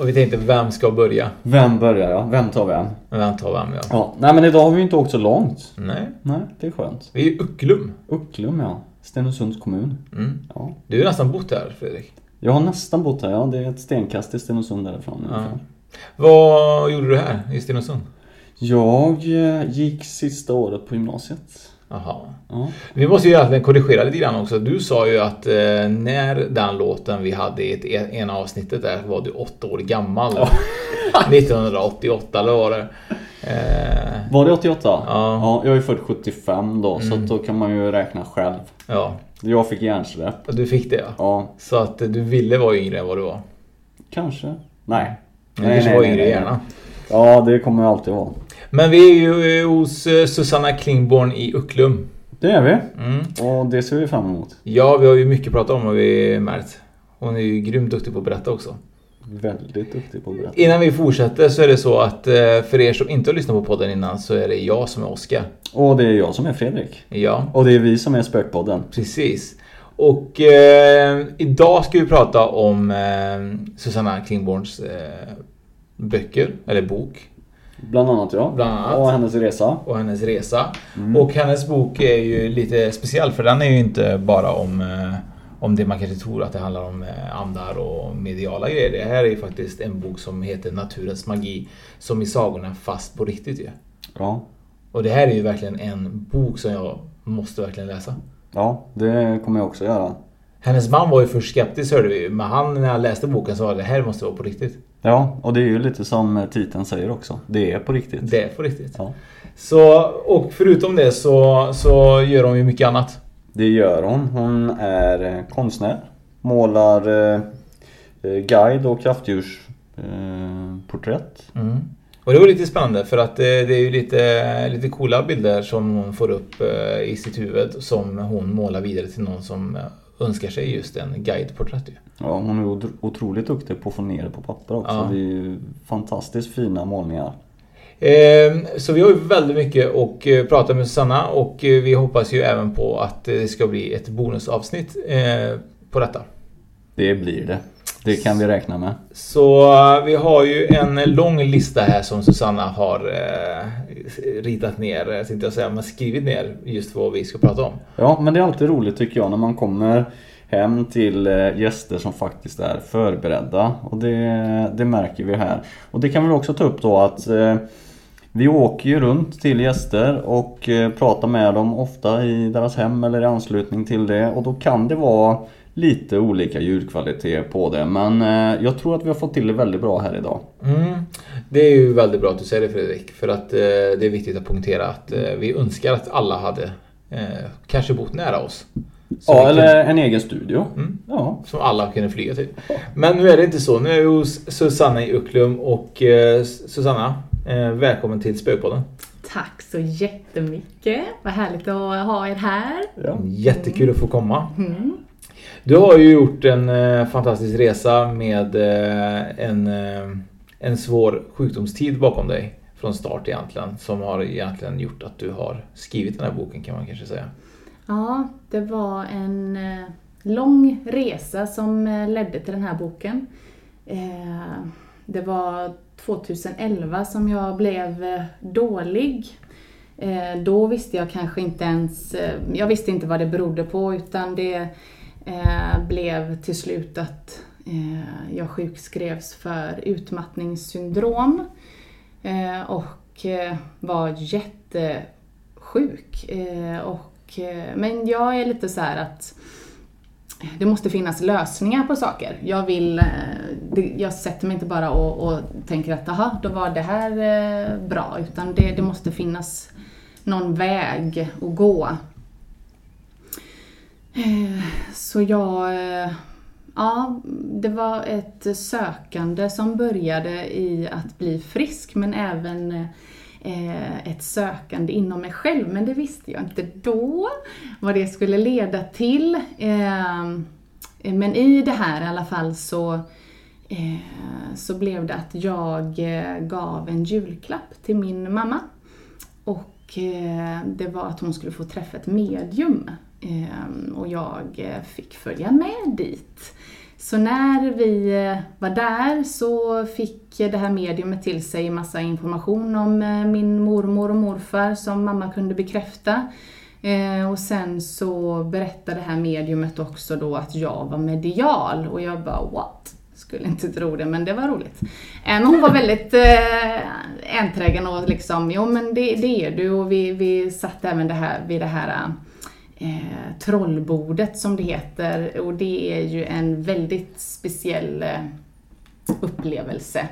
Och vi tänkte, vem ska börja? Vem börjar ja? Vem tar vem? Vem tar vem ja? Ja. Nej men idag har vi ju inte åkt så långt. Nej. Nej, det är skönt. Vi är i Ucklum. Ucklum ja. Stenungsunds kommun. Mm. Ja. Du har nästan bott här Fredrik. Jag har nästan bott här ja. Det är ett stenkast till Stenungsund därifrån Ja. ungefär. Vad gjorde du här i Stenungsund? Jag eh, gick sista året på gymnasiet. Jaha. Ja. Vi måste ju egentligen korrigera lite grann också. Du sa ju att eh, när den låten vi hade i ett e- ena avsnittet där var du åtta år gammal. 1988 eller var det? Eh, Var det 88? Ja. ja jag är född 75 då, så Mm. att då kan man ju räkna själv. ja, Jag fick hjärnsläpp. du fick det ja. Ja, Så att du ville vara yngre än vad du var. kanske. Nej. Du kanske var yngre gärna. Ja, det kommer alltid vara. Men vi är ju eh, hos eh, Susanna Klingborn i Ucklum. Det är vi. Mm. Och det ser vi fram emot. Ja, vi har ju mycket pratat om och vi märkt. Hon är ju grymt duktig på att berätta också. Väldigt duktig på att berätta. Innan vi fortsätter så är det så att eh, för er som inte har lyssnat på podden innan så är det jag som är Oskar. Och det är jag som är Fredrik. Ja, Och det är vi som är Spökpodden. precis. Och eh, idag ska vi prata om eh, Susanna Klingborns eh, böcker, eller bok. Bland annat ja. Bland annat. Och hennes resa. och hennes resa. Och hennes bok är ju lite speciell för den är ju inte bara om, eh, om det man kanske tror att det handlar om eh, andar och mediala grejer. Det här är ju faktiskt en bok som heter Naturens magi som i sagorna fast på riktigt ju. Ja. Och det här är ju verkligen en bok som jag måste verkligen läsa. Ja, det kommer jag också göra. Hennes man var ju först skeptisk hörde vi men han när han läste boken sa att det här måste vara på riktigt. Ja, och det är ju lite som titeln säger också. Det är på riktigt. Det är på riktigt. Ja. Så, och förutom det så, så gör de ju mycket annat. Det gör hon. Hon är eh, konstnär. Målar eh, eh, guide och kraftdjursporträtt. Eh. Mm. Och det var lite spännande för att det, det är ju lite, lite coola bilder som hon får upp eh, i sitt huvud som hon målar vidare till någon som eh, önskar sig just en guideporträtt. ju. ja, hon är otro- otroligt duktig på att få ner det på papper också. Ja. Det är ju fantastiskt fina målningar. Eh, Så vi har ju väldigt mycket att eh, prata med Susanna och eh, vi hoppas ju även på att det ska bli ett bonusavsnitt eh, på detta. Det blir det. Det kan vi räkna med. Så eh, vi har ju en lång lista här som Susanna har eh, ritat ner, eh, tänkte jag säga, men skrivit ner just vad vi ska prata om. Ja, men det är alltid roligt tycker jag när man kommer hem till eh, gäster som faktiskt är förberedda. Och det, det märker vi här. Och det kan vi också ta upp då att eh, vi åker ju runt till gäster och eh, pratar med dem ofta i deras hem eller i anslutning till det. Och då kan det vara lite olika ljudkvalitet på det. Men eh, jag tror att vi har fått till det väldigt bra här idag. Mm. Det är ju väldigt bra att du säger det Fredrik. För att eh, det är viktigt att poängtera att eh, vi önskar att alla hade eh, kanske bott nära oss. Så Ja, kunde- eller en egen studio. Mm. Ja, Som alla kunde flyga till. Men nu är det inte så. Nu är vi hos Susanna i Ucklum och eh, Susanna, eh, välkommen till Spökpodden. tack så jättemycket. Vad härligt att ha er här. Ja. Jättekul att få komma. Mm. Du har ju gjort en eh, fantastisk resa med eh, en, eh, en svår sjukdomstid bakom dig från start egentligen. Som har egentligen gjort att du har skrivit den här boken kan man kanske säga. Ja, det var en eh, lång resa som eh, ledde till den här boken. Eh, Det var 2011 som jag blev eh, dålig. Eh, Då visste jag kanske inte ens, eh, jag visste inte vad det berodde på utan det eh, blev till slut att eh, jag sjukskrevs för utmattningssyndrom. Eh, och eh, var jättesjuk. Eh, och, eh, men jag är lite så här att det måste finnas lösningar på saker. Jag vill, eh, jag sätter mig inte bara och, och tänker att aha, då var det här eh, bra. Utan det, det måste finnas någon väg att gå. Eh, så jag, eh, ja, det var ett sökande som började i att bli frisk men även eh, ett sökande inom mig själv. Men det visste jag inte då, vad det skulle leda till. Men i det här i alla fall så, så blev det att jag gav en julklapp till min mamma. Och det var att hon skulle få träffa ett medium. Ehm, och jag eh, fick följa med dit. Så när vi eh, var där så fick det här mediumet till sig massa information om eh, min mormor och morfar som mamma kunde bekräfta. Ehm, och sen så berättade det här mediumet också då att jag var medial och jag bara what? Skulle inte tro det men det var roligt. Men hon var väldigt eh, enträgen och liksom, jo men det, det är du och vi, vi satt även det här, vid det här eh, trollbordet som det heter och det är ju en väldigt speciell eh, upplevelse.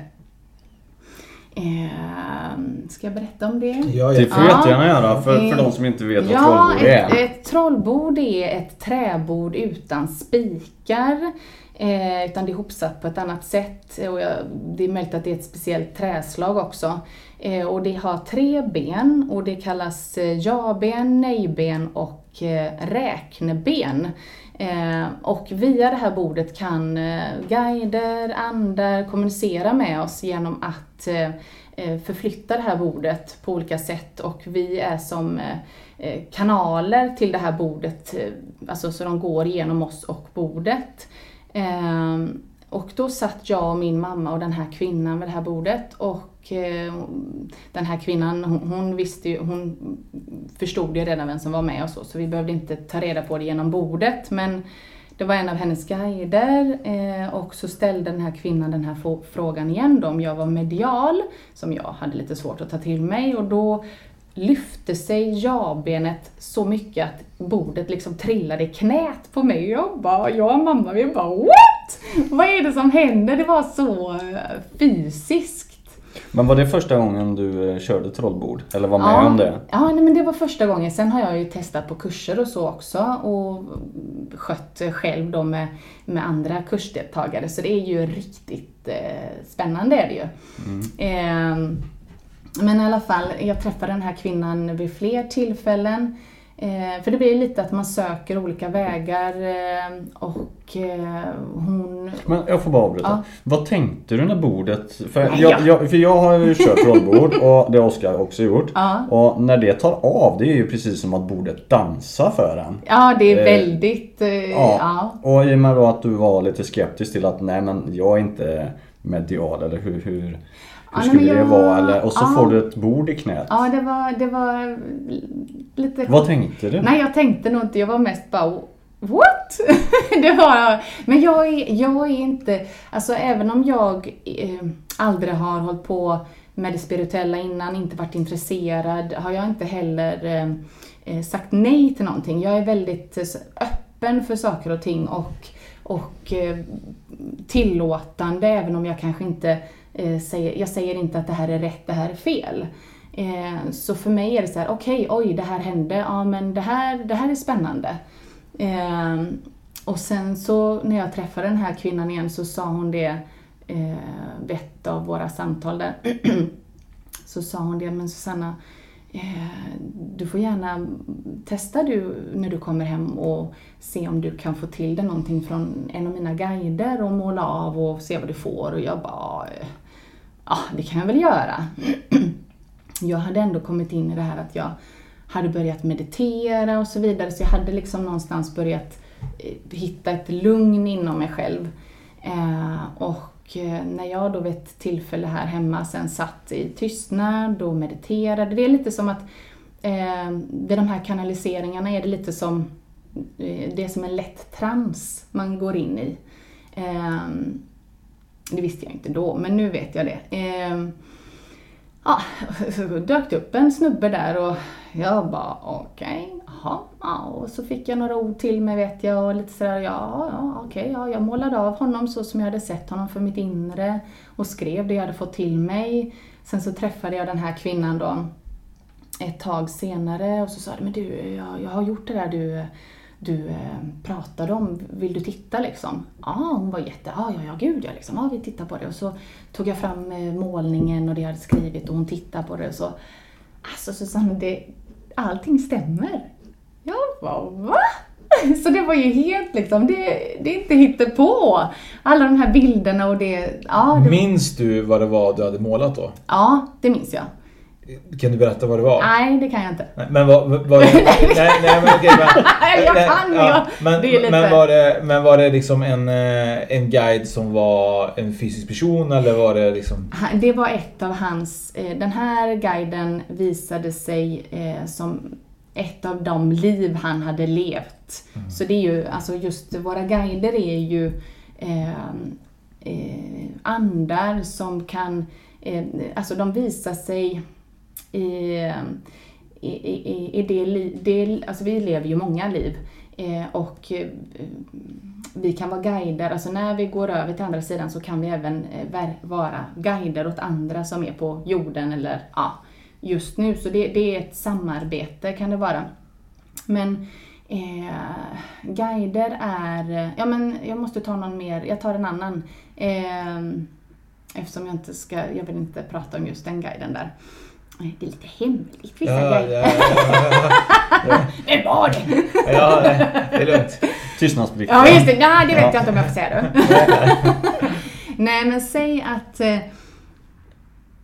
Eh, ska jag berätta om det? Det får du jättegärna göra för, för de som inte vet vad ja, trollbord ett, är. ett trollbord är ett träbord utan spikar. Eh, utan det är ihopsatt på ett annat sätt. Och jag, det är möjligt att det är ett speciellt träslag också. Eh, och det har tre ben och det kallas eh, ja-ben, nej-ben och eh, Eh, räkneben. Eh, och via det här bordet kan eh, guider, andar kommunicera med oss genom att förflytta det här bordet på olika sätt och vi är som kanaler till det här bordet, alltså så de går genom oss och bordet. Och då satt jag och min mamma och den här kvinnan vid det här bordet och Eh, den här kvinnan hon, visste ju, hon förstod ju redan vem som var med och så, så vi behövde inte ta reda på det genom bordet men det var en av hennes guider eh, och så ställde den här kvinnan den här frågan igen då om jag var medial, som jag hade lite svårt att ta till mig och då lyfte sig ja-benet så mycket att bordet liksom trillade i knät på mig. Och jag bara, jag och mamma vi bara what? Vad är det som händer? Det var så eh, fysiskt. Men var det första gången du eh, körde trollbord? Eller var med om det? Ja, nej, men det var första gången. Sen har jag ju testat på kurser och så också och skött själv då med, med andra kursdeltagare. Så det är ju riktigt eh, spännande är det ju. Eh, men i alla fall, jag träffade den här kvinnan vid fler tillfällen. Eh, för det blir lite att man söker olika vägar eh, och eh, hon... Men jag får bara avbryta. Ja. Vad tänkte du när bordet... För Nej, jag, ja. jag, för jag har ju kört trollbord och det har Oskar också gjort. Ja. Och när det tar av, det är ju precis som att bordet dansar för en. Ja, det är Eh, väldigt... Eh, Ja. ja. Och i och med då att du var lite skeptisk till att nej men jag är inte medial eller hur, hur, hur Ja, skulle men det jag- vara? Eller, och så ja. får du ett bord i knät. Ja, det var, det var lite... Vad tänkte du? Nej, jag tänkte nog inte. Jag var mest bara What? det var... Men jag är, jag är inte... Alltså även om jag eh, aldrig har hållit på med det spirituella innan, inte varit intresserad, har jag inte heller eh, eh, sagt nej till någonting. Jag är väldigt eh, öppen för saker och ting och, och eh, tillåtande även om jag kanske inte eh, säger, jag säger inte att det här är rätt, det här är fel. Eh, så för mig är det så här, okej, oj, det här hände, ja men det här, det här är spännande. Och sen så när jag träffade den här kvinnan igen så sa hon det vid ett av våra samtal där. så sa hon det, men Susanna, Eh, du får gärna testa du när du kommer hem och se om du kan få till dig någonting från en av mina guider och måla av och se vad du får. Och jag bara, ja det kan jag väl göra. jag hade ändå kommit in i det här att jag hade börjat meditera och så vidare så jag hade liksom någonstans börjat eh, hitta ett lugn inom mig själv. Eh, och och eh, när jag då vid ett tillfälle här hemma sen satt i tystnad och mediterade, det är lite som att eh, vid de här kanaliseringarna är det lite som, eh, det är som en lätt trans man går in i. Eh, det visste jag inte då, men nu vet jag det. Eh, ja, så dök det upp en snubbe där och jag bara okej, okay, jaha, ja, och så fick jag några ord till mig vet jag och lite sådär, ja, ja okej, okay, ja, jag målade av honom så som jag hade sett honom för mitt inre och skrev det jag hade fått till mig. Sen så träffade jag den här kvinnan då ett tag senare och så sa jag, men du, jag, jag har gjort det där du du eh, pratade om, vill du titta liksom? Ja, hon var jätte, ja, ja, ja, gud ja, liksom, ja, vi tittar på det. Och så tog jag fram eh, målningen och det jag hade skrivit och hon tittade på det och så, alltså Susanne, det, allting stämmer. Jag bara, va? Så det var ju helt liksom, det, det är inte hittepå. Alla de här bilderna och det, ja. Det... Minns du vad det var du hade målat då? Ja, det minns jag. Kan du berätta vad det var? Nej, det kan jag inte. Men vad... vad, vad nej, nej, men okej. Men, jag kan ja, men, det är lite... men, var det, men var det liksom en, eh, en guide som var en fysisk person eller var det liksom... Det var ett av hans... Eh, den här guiden visade sig eh, som ett av de liv han hade levt. Mm. Så det är ju, alltså just våra guider är ju eh, eh, andar som kan, eh, alltså de visar sig i, i, i, i det, det, alltså vi lever ju många liv eh, och eh, vi kan vara guider, alltså när vi går över till andra sidan så kan vi även eh, vara guider åt andra som är på jorden eller ja, just nu. Så det, det är ett samarbete kan det vara. Men eh, guider är, ja men jag måste ta någon mer, jag tar en annan. Eh, eftersom jag inte ska, jag vill inte prata om just den guiden där. Det är lite hemligt vissa ja, grejer. Ja, ja, ja, det var det! Ja, det är lugnt. Tystnadsplikt. Ja, just det. Nej, det vet jag inte om jag får säga då. Nej, men säg att eh,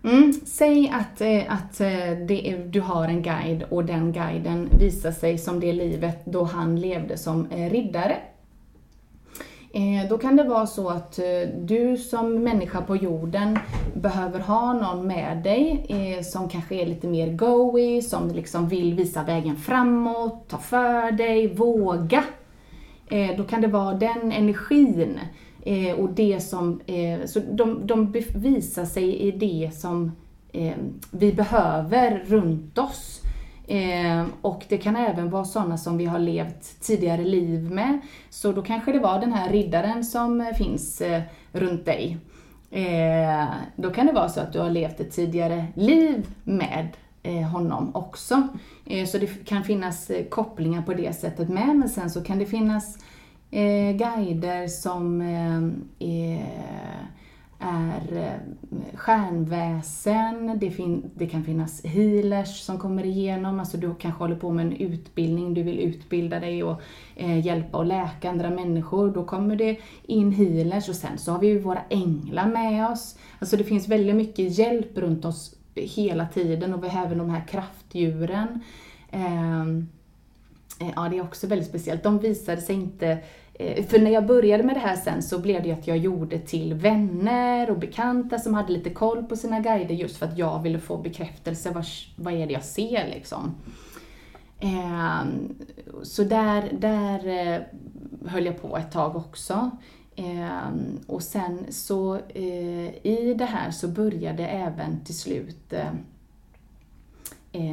Mm, säg att, eh, att eh, du har en guide och den guiden visar sig som det livet då han levde som eh, riddare. Eh, då kan det vara så att du som människa på jorden behöver ha någon med dig som kanske är lite mer goey, som liksom vill visa vägen framåt, ta för dig, våga. Då kan det vara den energin Eh, och det som, eh, så de, de visar sig i det som eh, vi behöver runt oss. Eh, och det kan även vara sådana som vi har levt tidigare liv med. Så då kanske det var den här riddaren som finns eh, runt dig. Eh, då kan det vara så att du har levt ett tidigare liv med eh, honom också. Eh, så det kan finnas kopplingar på det sättet med, men sen så kan det finnas Eh, guider som eh, eh, är är stjärnväsen, det, fin det kan finnas healers som kommer igenom, alltså du kanske håller på med en utbildning, du vill utbilda dig och eh, hjälpa och läka andra människor, då kommer det in healers och sen så har vi ju våra änglar med oss. Alltså det finns väldigt mycket hjälp runt oss hela tiden och vi har även de här kraftdjuren. Ehm, eh, ja, det är också väldigt speciellt. De visade sig inte Eh, Eh, för när jag började med det här sen så blev det ju att jag gjorde till vänner och bekanta som hade lite koll på sina guider just för att jag ville få bekräftelse. Vad, vad är det jag ser liksom? Ehm, så där, där eh, höll jag på ett tag också. Ehm, och sen så eh, i det här så började även till slut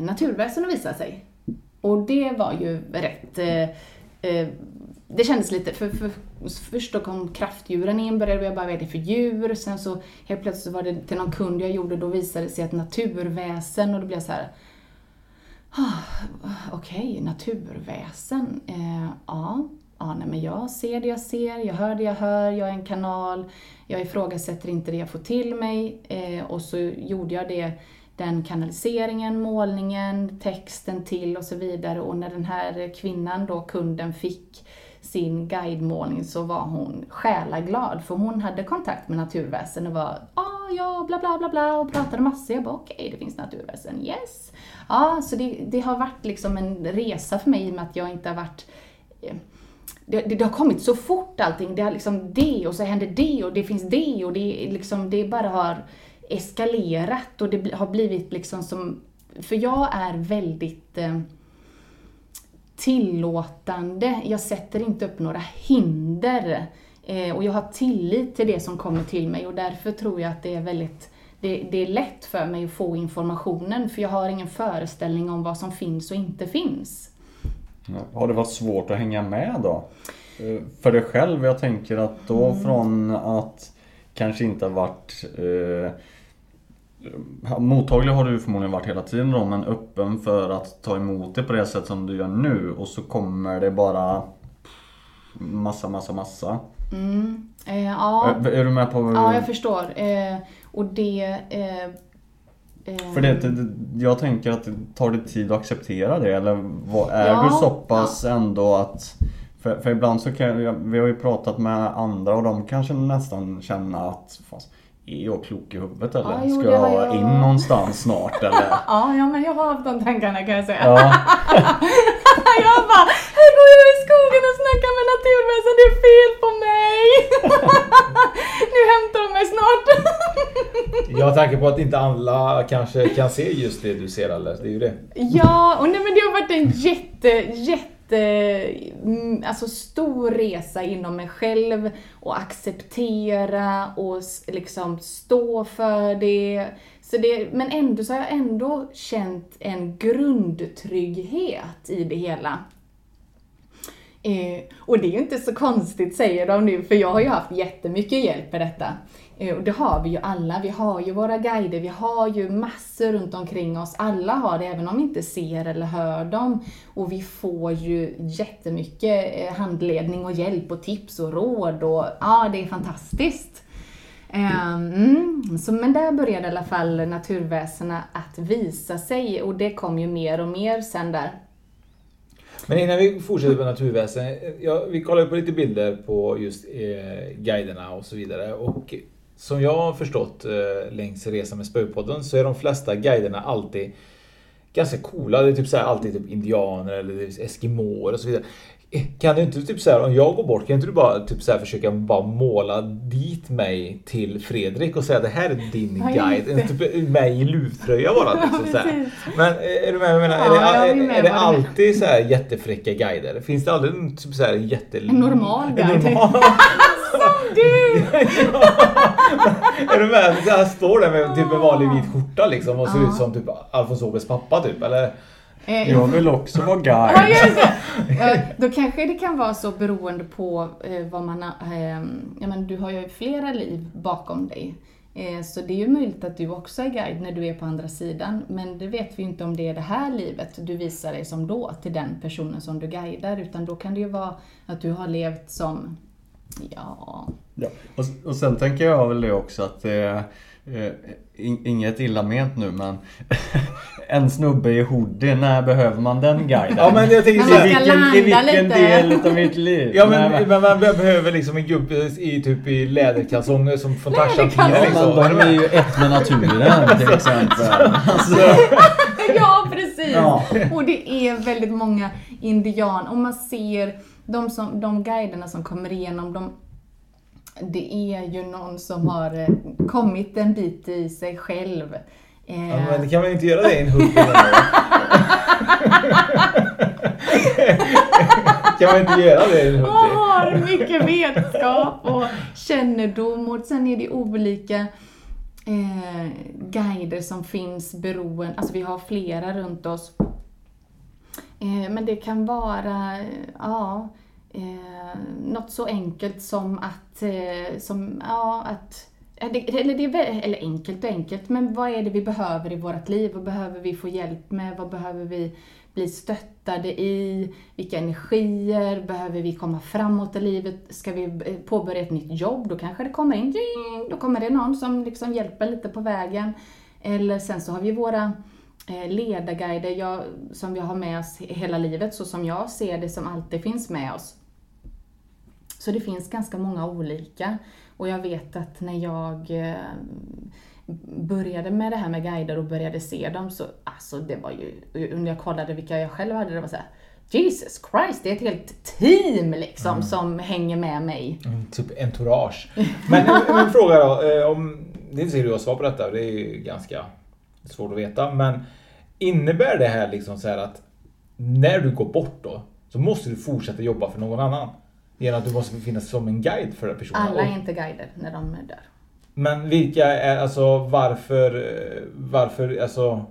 naturväsen att visa sig. Och det var ju rätt det kändes lite, för, för, först då kom kraftdjuren in, började jag bara, vad är det för djur? Sen så helt plötsligt var det till någon kund jag gjorde, då visade det sig att naturväsen och då blev jag så här. Ah, okej, okay, naturväsen. Eh, ja, ja nej, men jag ser det jag ser, jag hör det jag hör, jag är en kanal, jag ifrågasätter inte det jag får till mig. Eh, och så gjorde jag det den kanaliseringen, målningen, texten till och så vidare. Och när den här kvinnan då, kunden, fick sin guidemålning så var hon själaglad för hon hade kontakt med naturväsen och var ah, ja, bla bla bla bla och pratade massor. Jag bara okej, okay, det finns naturväsen, yes. Ja, så det, det har varit liksom en resa för mig i och med att jag inte har varit eh, det, det, det, har kommit så fort allting. Det har liksom det och så händer det och det finns det och det, liksom, det bara har eskalerat och det har blivit liksom som... För jag är väldigt eh, tillåtande. Jag sätter inte upp några hinder. Eh, och jag har tillit till det som kommer till mig och därför tror jag att det är väldigt det, det, är lätt för mig att få informationen för jag har ingen föreställning om vad som finns och inte finns. Har det varit svårt att hänga med då? Eh, för dig själv, jag tänker att då mm. från att kanske inte ha varit eh, Mottaglig har du förmodligen varit hela tiden då, men öppen för att ta emot det på det sätt som du gör nu och så kommer det bara massa, massa, massa. Mm. Eh, ja. Är, är, du med på? Ja, jag förstår. Eh, och det... Eh, för det, det, jag tänker att det tar det tid att acceptera det eller vad, är ja, du så pass ja. ändå att för, för ibland så kan jag, vi har ju pratat med andra och de kanske nästan känna att fast, är jag klok i huvudet eller? Ja, jo, Ska jag, jag in någonstans snart eller? ja, ja, men jag har haft de tankarna kan jag säga. Ja. jag bara, här går jag i skogen och snackar med naturväsen, det är fel på mig! nu hämtar de mig snart. jag tänker på att inte alla kanske kan se just det du ser eller? Det är ju det. Ja, och nej, men det har varit en jätte, jätte Mm, alltså stor resa inom mig själv och acceptera och liksom stå för det. Så det. Men ändå så har jag ändå känt en grundtrygghet i det hela. Eh, och det är ju inte så konstigt säger de nu, för jag har ju haft jättemycket hjälp med detta. Eh, och det har vi ju alla. Vi har ju våra guider, vi har ju massor runt omkring oss. Alla har det, även om vi inte ser eller hör dem. Och vi får ju jättemycket eh, handledning och hjälp och tips och råd och ja, det är fantastiskt. Ehm, mm, så, men där började i alla fall naturväsena att visa sig och det kom ju mer och mer sen där. Men innan vi fortsätter på naturväsen. Eh, ja, vi kollade på lite bilder på just eh, guiderna och så vidare. Och som jag har förstått eh, längs resan med Spökpodden så är de flesta guiderna alltid ganska coola. Det är typ så här, alltid typ indianer eller eskimåer och så vidare. Kan du inte typ så här, om jag går bort, kan inte du bara typ så här, försöka bara måla dit mig till Fredrik och säga det här är din ja, guide. Typ mig i luvtröja bara. Liksom, så här. Men eh, är du med? Jag menar, ja, är det, är, är det alltid så här jättefräcka guider? Finns det aldrig typ så här jätte... En normal guide. En normal... Som du! är du med? Jag står där med typ en vanlig vit skjorta liksom och ser ut som typ Alfons Åbergs pappa typ, eller? Eh, jag vill också vara guide. Ja, då kanske det kan vara så beroende på eh, vad man har... Eh, ja, men du har ju flera liv bakom dig. Eh, så det är ju möjligt att du också är guide när du är på andra sidan. Men det vet vi ju inte om det är det här livet du visar dig som då till den personen som du guidar. Utan då kan det ju vara att du har levt som Ja. ja. Och, och sen tänker jag väl det också att eh, Inget illa ment nu men En snubbe i hoodie, när behöver man den guiden? Ja men jag tänker I vilken, i vilken del av mitt liv? Ja men, men man behöver liksom en gubbe i typ i läderkalsonger som får Tarzan liksom. Ja, de är ju ett med naturen till exempel. Alltså. ja precis! Ja. Och det är väldigt många indian, och man ser de, som, de guiderna som kommer igenom, de, det är ju någon som har eh, kommit en bit i sig själv. Eh. Ja, men kan man inte göra det i en hund? kan man inte göra det i en hund? Har mycket vetskap och kännedom och sen är det olika eh, guider som finns beroende, alltså vi har flera runt oss Eh, Eh, men det kan vara, eh, ja, eh, något så enkelt som att, som, ja, att eller, det är, eller enkelt och enkelt, men vad är det vi behöver i vårt liv? Vad behöver vi få hjälp med? Vad behöver vi bli stöttade i? Vilka energier? Behöver vi komma framåt i livet? Ska vi påbörja ett nytt jobb? Då kanske det kommer in, då kommer det någon som liksom hjälper lite på vägen. Eller sen så har vi våra ledarguider jag, som vi har med oss hela livet, så som jag ser det, som alltid finns med oss. Så det finns ganska många olika. Och jag vet att när jag eh, började med det här med guider och började se dem så, alltså det var ju, när jag kollade vilka jag själv hade, det var så här, Jesus Christ, det är ett helt team liksom Mm. som hänger med mig. Mm, typ entourage. Men en, en fråga då. eh, Om, det är inte säkert du har svar på detta. Det är ju ganska svårt att veta. Men innebär det här liksom så här att när du går bort då så måste du fortsätta jobba för någon annan? Genom att du måste finnas som en guide för den personen. Alla är inte guider när de dör. Men vilka är alltså varför, varför, alltså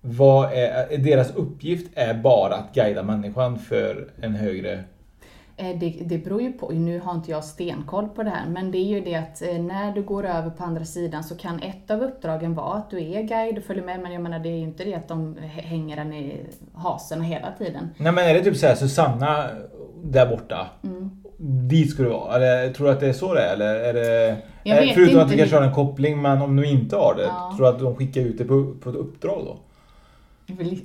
vad är, deras uppgift är bara att guida människan för en högre... Eh, Det, det beror ju på, nu har inte jag stenkoll på det här, men det är ju det att eh, när du går över på andra sidan så kan ett av uppdragen vara att du är guide och följer med, men jag menar det är ju inte det att de hänger den i hasen hela tiden. Nej men är det typ såhär Susanna där borta? Mm. Dit ska du vara? Eller tror du att det är så det är? Eller är det... Jag eh, vet Förutom inte att du kanske har en koppling, men om du inte har det, Ja. tror du att de skickar ut det på, på ett uppdrag då?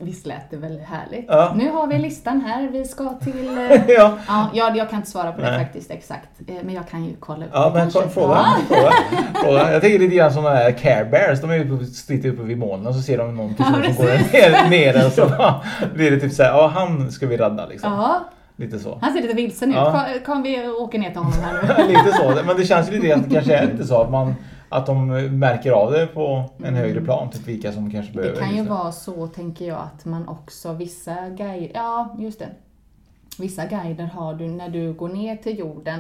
Visst lät det väl härligt? Ja. Nu har vi listan här, vi ska till... eh, Ja. ja, jag, kan inte svara på det Nej. faktiskt exakt, eh, men jag kan ju kolla upp Ja det men kanske. fråga, fråga, fråga. Jag tänker lite grann som de här Care Bears. De är ute på, sitter uppe vid molnen och så ser de någon person Ja, som går ner, ner och så blir det typ såhär, ja han ska vi rädda liksom. Ja, Lite så. han ser lite vilsen ut. Kom vi åker ner till honom här nu. lite så. Men det känns ju lite att det kanske är lite så att man att de märker av det på en högre plan, typ vilka som kanske behöver Det kan ju vara så, tänker jag, att man också, vissa guider, ja just det. Vissa guider har du när du går ner till jorden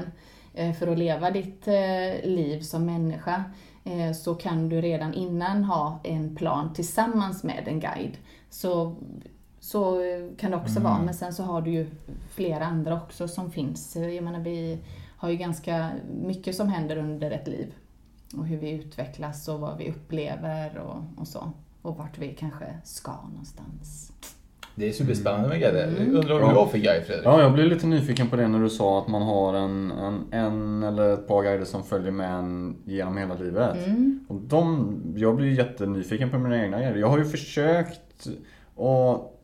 eh, för att leva ditt eh, liv som människa. eh, Så kan du redan innan ha en plan tillsammans med en guide. Så, så kan det också Mm. vara, men sen så har du ju flera andra också som finns. Jag menar, vi har ju ganska mycket som händer under ett liv. Och hur vi utvecklas och vad vi upplever och, och så. Och vart vi kanske ska någonstans. Det är superspännande med guider. Mm. Undrar vad du har för guide Fredrik? Ja, jag blev lite nyfiken på det när du sa att man har en, en, en eller ett par guider som följer med en genom hela livet. Mm. Och de, jag blir jättenyfiken på mina egna guider. Jag har ju försökt att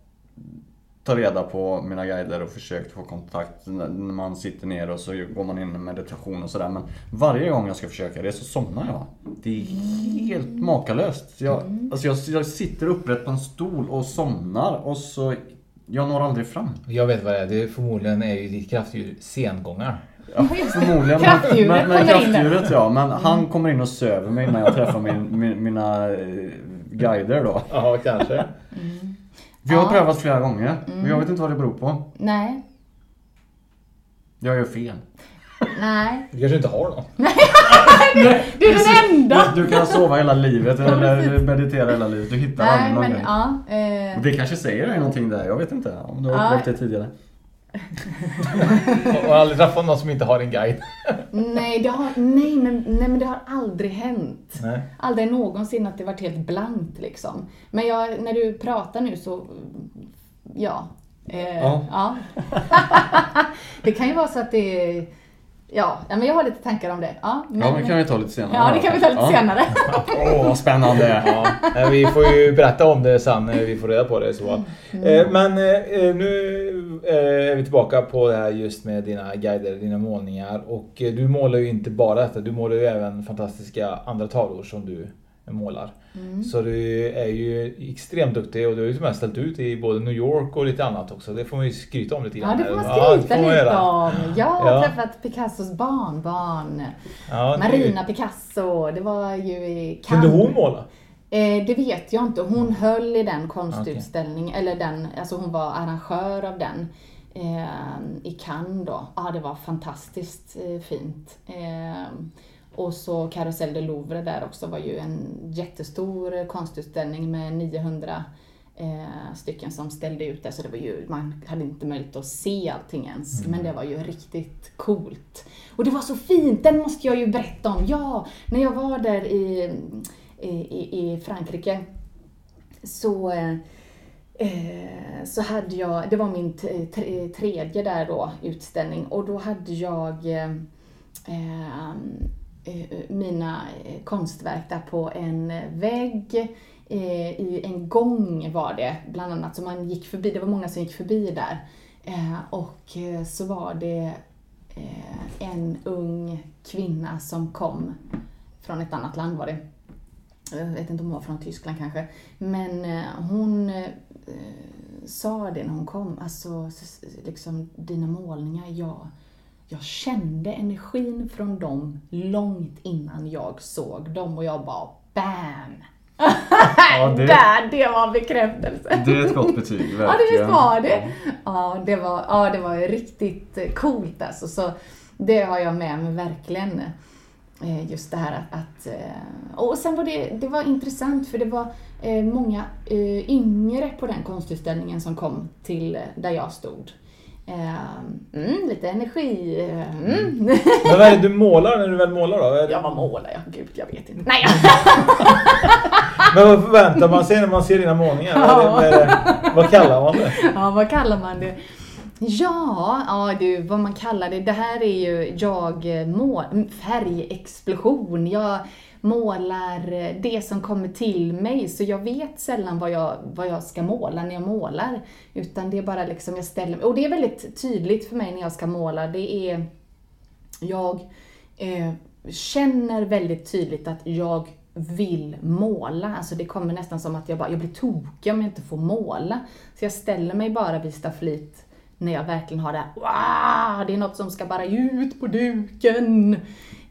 ta reda på mina guider och försökt få kontakt när man sitter ner och så går man in i meditation och sådär. Men varje gång jag ska försöka det så somnar jag. Det är helt makalöst. Jag, alltså jag, jag sitter upprätt på en stol och somnar och så jag når aldrig fram. Jag vet vad det är. Det är förmodligen är ju ditt kraftdjur sengångar. Ja, förmodligen. Kraftdjuret men, men, kraftdjuret ja. Men han kommer in och söver mig innan jag träffar min, min, mina eh, guider då. Ja, kanske. Vi har Ja. prövat flera gånger. Mm. Och jag vet inte vad det beror på. Nej, Jag gör fel. nej. Du kanske inte har någon? Du är den enda! Du, du kan sova hela livet eller meditera hela livet. Du hittar Nej, aldrig någon men ja. Eh, Det kanske säger dig någonting där. Jag vet inte om du har Ja. upplevt det tidigare. Och har aldrig träffat någon som inte har en guide? nej, det har, nej, men, nej, men det har aldrig hänt. Nej. Aldrig någonsin att det varit helt blankt liksom. Men jag, när du pratar nu så, ja. Eh, Ja. ja. det kan ju vara så att det är, ja, men jag har lite tankar om det. Ja, men, Ja, men det kan vi ta lite senare. Ja, det kan vi ta lite Ja. senare. Åh, vad spännande. Ja, vi får ju berätta om det sen när vi får reda på det. Så. Eh, Men eh, nu eh, är vi tillbaka på det här just med dina guider, dina målningar. Och du målar ju inte bara detta, du målar ju även fantastiska andra tavlor som du målar. Mm. Så du är ju extremt duktig och du har ju med ställt ut i både New York och lite annat också. Det får man ju skryta om lite Ja, grann. det får man Ja, det skryta får man lite om. Jag har Ja. träffat Picassos barnbarn. Ja, det- Marina Picasso. Det var ju i Kunde Cannes. hon måla? Eh, det vet jag inte. Hon höll i den konstutställningen, eller den, alltså hon var arrangör av den eh, i Cannes då. Ja, det var fantastiskt eh, fint. Och så Carrousel de Louvre där också var ju en jättestor konstutställning med 900 eh, stycken som ställde ut där. Så det var ju, man hade inte möjlighet att se allting ens. Mm. Men det var ju riktigt coolt. Och det var så fint, den måste jag ju berätta om. Ja, när jag var där i, i, i- Frankrike så eh, Eh, så hade jag, det var min tredje där då, utställning och då hade jag eh, eh, Eh, eh, mina eh, konstverk där på en vägg i en gång var det bland annat, så man gick förbi, det var många som gick förbi där. Och så var det en ung kvinna som kom från ett annat land var det. Jag vet inte om hon var från Tyskland kanske. Men hon sa det när hon kom, alltså liksom dina målningar, jag, jag kände energin från dem långt innan jag såg dem och jag bara BAM! Ja, det- Där, det var bekräftelse. Det är ett gott betyg, Ja, det verkligen. visst var det. Ja, det var, ja, det var riktigt coolt alltså. Så det har jag med mig verkligen. Eh, Just det här att... att eh, och sen var det, det var intressant för det var eh, många yngre på den konstutställningen som kom till där jag stod. Eh, Mm, lite energi. eh, Mm. Men vad är det du målar när du väl målar då? Vad är det- Ja, vad målar jag? Gud, jag vet inte. Nej! Men vad förväntar man sig när man ser dina målningar? Det, vad, är det, vad kallar man det? Ja, vad kallar man det? Ja, ja du, vad man kallar det. Det här är ju jag mål, färgexplosion. Jag målar det som kommer till mig, så jag vet sällan vad jag, vad jag ska måla när jag målar. Utan det är bara liksom jag ställer mig, och det är väldigt tydligt för mig när jag ska måla. Det är, jag eh, känner väldigt tydligt att jag vill måla. Alltså det kommer nästan som att jag bara, jag blir tokig om jag inte får måla. Så jag ställer mig bara vid staffliet när jag verkligen har det här, wow, det är något som ska bara ut på duken.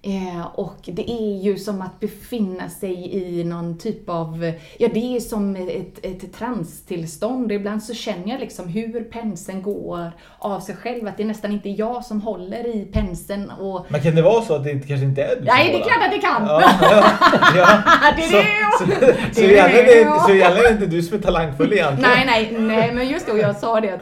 Eh, och det är ju som att befinna sig i någon typ av, ja det är som ett, ett transtillstånd. Ibland så känner jag liksom hur penseln går av sig själv, att det är nästan inte jag som håller i penseln och Men kan det vara så att det kanske inte är du som Nej, det är målar? klart att det kan! Ja, ja, ja. Det är Så, det! så, så, Det det, så egentligen är det inte du som är talangfull egentligen. Nej, nej, nej, men just det, och jag sa det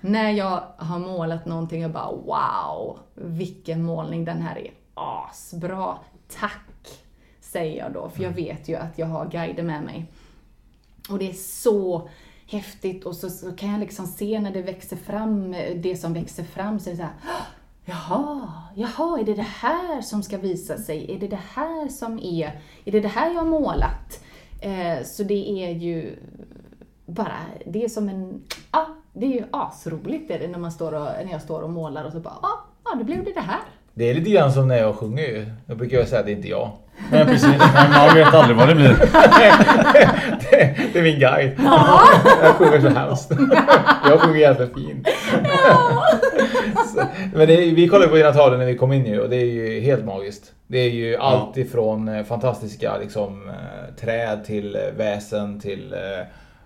när jag har målat någonting, jag bara wow, vilken målning den här är. Asbra, tack! Säger jag då, för jag vet ju att jag har guider med mig. Och det är så häftigt och så, så kan jag liksom se när det växer fram, det som växer fram, så är det så här, "Åh, Jaha, jaha, är det det här som ska visa sig? Är det det här som är, är det det här jag har målat? Eh, så det är ju bara, det är som en, ja, det är ju asroligt är det när man står och, när jag står och målar och så bara, ja, ja, då blev det det här. Det är lite grann som när jag sjunger ju. Då brukar jag säga att det är inte jag. Nej precis, men man vet aldrig vad det blir. det, det är min guide. Jag sjunger så hemskt. Jag sjunger jävligt fint. Så, men det, vi kollade på dina tavlor när vi kom in ju och det är ju helt magiskt. Det är ju allt ifrån eh, fantastiska liksom, eh, träd till eh, väsen till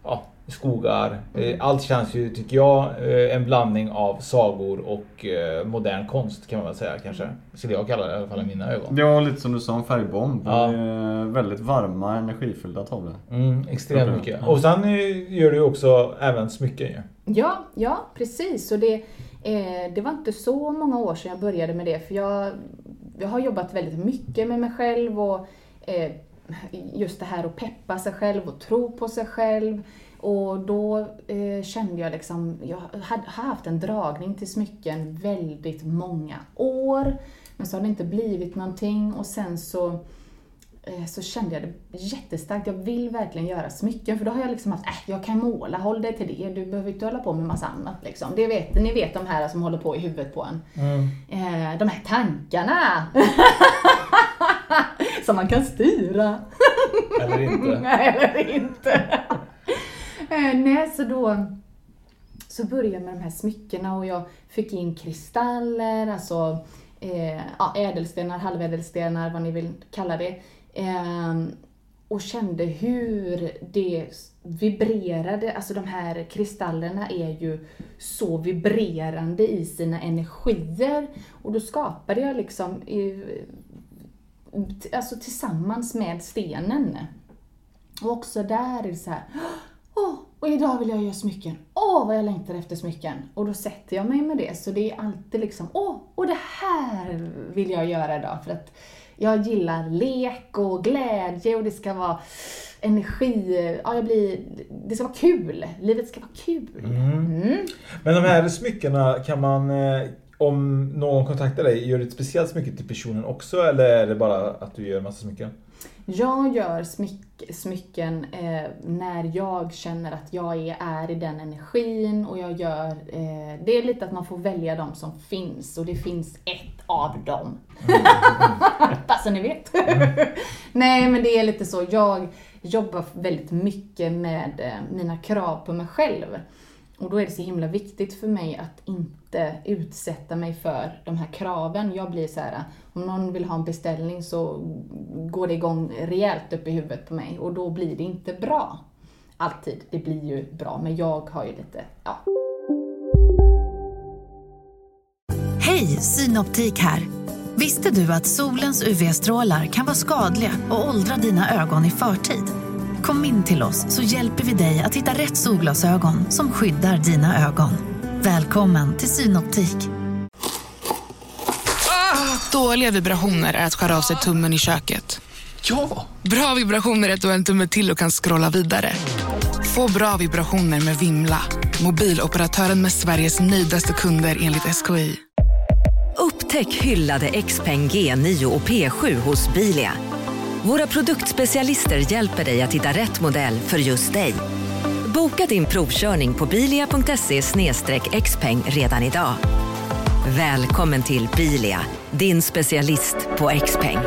ja, skogar. Eh, Allt känns ju, tycker jag, eh, en blandning av sagor och eh, modern konst kan man väl säga kanske. Skulle jag kalla det i alla fall i mina ögon. Det var lite som du sa, en färgbomb. Ja. Det är väldigt varma, energifyllda tavlor. Mm, extremt mycket. Ja. Och sen gör du ju också även smycken ju. Ja, ja precis. Och det, eh, det var inte så många år sedan jag började med det, för jag, jag har jobbat väldigt mycket med mig själv och eh, just det här att peppa sig själv och tro på sig själv. Och då eh, kände jag liksom, jag hade, haft en dragning till smycken väldigt många år, men så har det inte blivit någonting och sen så eh, så kände jag det jättestarkt. Jag vill verkligen göra smycken för då har jag liksom haft, äh, jag kan måla, håll dig till det. Du behöver inte hålla på med massa annat liksom. Det vet, ni vet de här som håller på i huvudet på en. Eh, de här tankarna! som man kan styra. Eller inte. Eller inte eh, nej, så då så började jag med de här smyckena och jag fick in kristaller, alltså eh, ja, ädelstenar, halvädelstenar, vad ni vill kalla det. Eh, och kände hur det vibrerade, alltså de här kristallerna är ju så vibrerande i sina energier. Och då skapade jag liksom eh, alltså tillsammans med stenen. Och också där är det så här, åh, och idag vill jag göra smycken. Åh, vad jag längtar efter smycken. Och då sätter jag mig med det. Så det är alltid liksom, åh, och det här vill jag göra idag. För att jag gillar lek och glädje och det ska vara energi. Ja, jag blir, det ska vara kul. Livet ska vara kul. Mm. Men de här smyckena kan man, eh, om någon kontaktar dig, gör du ett speciellt smycke till personen också eller är det bara att du gör massa smycken? Jag gör smyck, smycken eh, när jag känner att jag är, är i den energin och jag gör, eh, det är lite att man får välja de som finns och det finns ett av dem. Bara så ni vet. Nej men det är lite så, jag jobbar väldigt mycket med eh, mina krav på mig själv. Och då är det så himla viktigt för mig att inte utsätta mig för de här kraven. Jag blir så här, om någon vill ha en beställning så går det igång rejält upp i huvudet på mig och då blir det inte bra. Alltid. Det blir ju bra, men jag har ju lite, ja. Hej, Synoptik här. Visste du att solens UV-strålar kan vara skadliga och åldra dina ögon i förtid? Kom in till oss så hjälper vi dig att hitta rätt solglasögon som skyddar dina ögon. Välkommen till Synoptik. Dåliga vibrationer är att skära av sig tummen i köket. Ja! Bra vibrationer är att du har en tumme till och kan scrolla vidare. Få bra vibrationer med Vimla. Mobiloperatören med Sveriges nöjdaste kunder enligt SKI. Upptäck hyllade XPeng G9 och P7 hos Bilia. Våra produktspecialister hjälper dig att hitta rätt modell för just dig. Boka din provkörning på bilia.se xpeng redan idag. Välkommen till Bilia, din specialist på X-peng.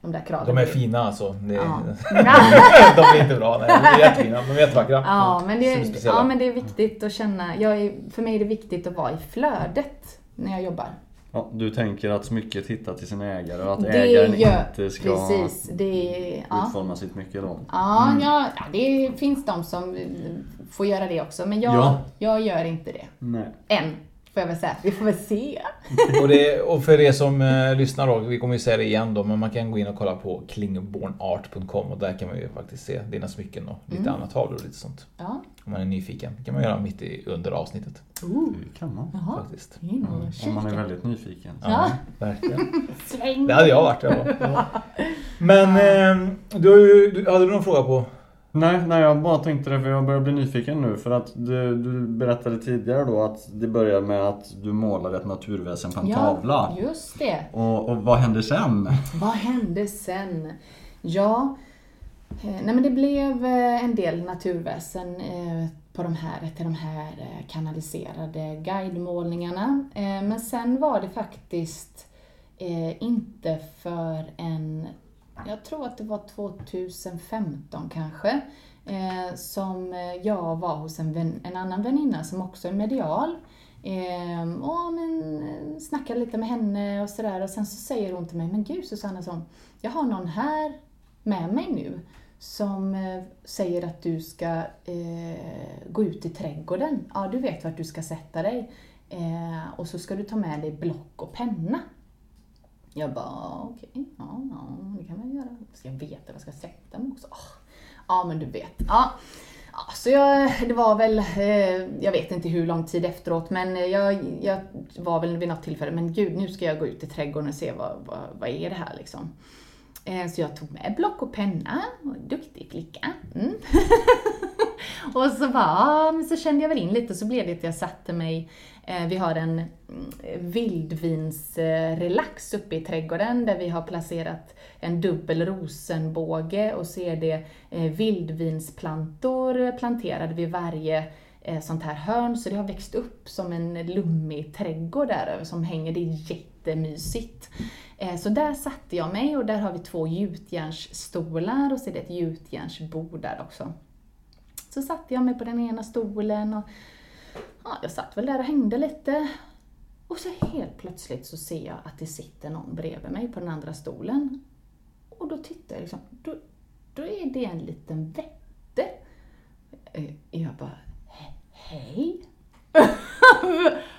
De där kraven. De är fina alltså. Det, Ja. de är inte bra. Nej, de är jättefina. De är jättevackra. Ja, men det, är ja, men det är viktigt att känna, jag är, för mig är det viktigt att vara i flödet när jag jobbar. Ja, du tänker att smycket hittar till sin ägare och att Det ägaren gör- inte ska precis, det- ja. utforma sitt smycke då? Ja, Mm. ja, ja, det finns de som får göra det också, men jag, Ja. jag gör inte det. Nej. Än, får jag väl säga. Vi får väl se. Och, det, och för er som eh, lyssnar då, vi kommer ju säga det igen då, men man kan gå in och kolla på klingbornart.com och där kan man ju faktiskt se dina smycken och lite Mm. annat tavlor och lite sånt. Ja. Om man är nyfiken. Det kan man göra mitt i, under avsnittet. Ooh. Det kan man. Jaha. Faktiskt. Och Om man är väldigt nyfiken. Ja. verkligen. Släng. Det hade jag varit. Ja. Ja. Men eh, du, du, hade du någon fråga på? Nej, nej, jag bara tänkte det för jag börjar bli nyfiken nu för att du, du berättade tidigare då att det börjar med att du målade ett naturväsen på en Ja, tavla. just det. Och, och vad hände sen? Vad hände sen? Ja, eh, nej men det blev eh, en del naturväsen eh, på de här, till de här kanaliserade guidemålningarna. Men sen var det faktiskt inte för en, jag tror att det var 2015 kanske, eh, som eh, jag var hos en, vän, en annan väninna som också är medial. Ehm, eh, och men, snackade lite med henne och sådär och sen så säger hon till mig, men gud Susanna, så, jag har någon här med mig nu som eh, säger att du ska eh, gå ut i trädgården. Ja, du vet vart du ska sätta dig. Eh, och så ska du ta med dig block och penna. Jag bara, okej, ja, ja, det kan man göra. Ska jag veta vad jag ska sätta mig också? Oh. ja, men du vet. Ja. Ja, så jag, det var väl, eh, jag vet inte hur lång tid efteråt, men jag, jag var väl vid något tillfälle, men gud, nu ska jag gå ut i trädgården och se vad, vad, vad är det här liksom. Eh, så jag tog med block och penna, och duktig flicka. Mm. och så bara, ja, men så kände jag väl in lite, så blev det att jag satte mig, Eh, vi har en mm, vildvinsrelax uppe i trädgården där vi har placerat en dubbel rosenbåge och så är det eh, vildvinsplantor planterade vid varje eh, sånt här hörn, så det har växt upp som en lummig trädgård där som hänger, det är jättemysigt. Så där satte jag mig och där har vi två gjutjärnsstolar och så är det ett gjutjärnsbord där också. Så satte jag mig på den ena stolen och ja, jag satt väl där och hängde lite. Och så helt plötsligt så ser jag att det sitter någon bredvid mig på den andra stolen. Och då tittar jag liksom, då, då är det en liten vätte. Eh, jag bara, hej?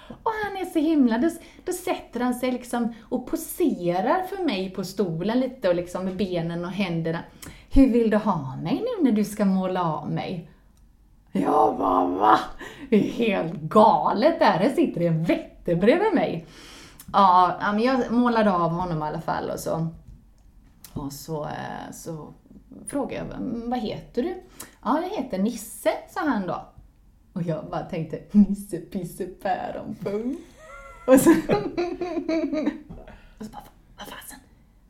och han är så himla, då, då sätter han sig liksom och poserar för mig på stolen lite och liksom med benen och händerna. Hur vill du ha mig nu när du ska måla av mig? Jag bara va? Det är helt galet där, här sitter det en vätte bredvid mig. Ja, men jag målade av honom i alla fall och så, och så, eh, så frågade jag, vad heter du? Ja, jag heter Nisse, sa han då. Och jag bara tänkte, Nisse Pisse Päronpung. Och så, Och så bara, vad fasen?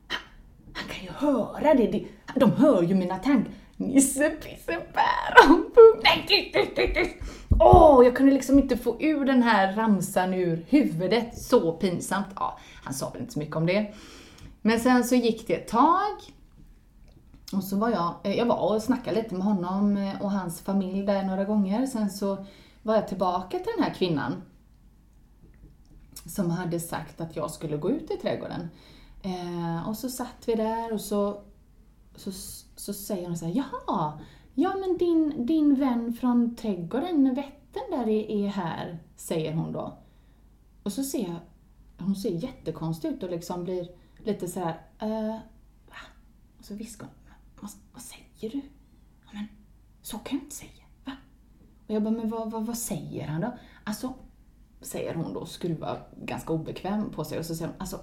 Han, han kan ju höra det. De hör ju mina tankar. Nisse, pisse, päron. Nej, tyst, tyst, tyst. Åh, jag kunde liksom inte få ur den här ramsan ur huvudet. Så pinsamt. Ja, han sa väl inte så mycket om det. Men sen så gick det ett tag. Och så var jag, eh, jag var och snackade lite med honom eh, och hans familj där några gånger. Sen så var jag tillbaka till den här kvinnan. Som hade sagt att jag skulle gå ut i trädgården. Eh, och så satt vi där och så, så, så säger hon så här, jaha, ja men din, din vän från trädgården, Vättern där är, är här, säger hon då. Och så ser jag, hon ser jättekonstig ut och liksom blir lite så här, eh, va? Och så viskar hon, vad, vad säger du? Ja, men så kan jag inte säga, va? Och jag bara, men vad, vad, vad säger han då? Alltså, säger hon då och skruvar ganska obekväm på sig och så säger hon, alltså,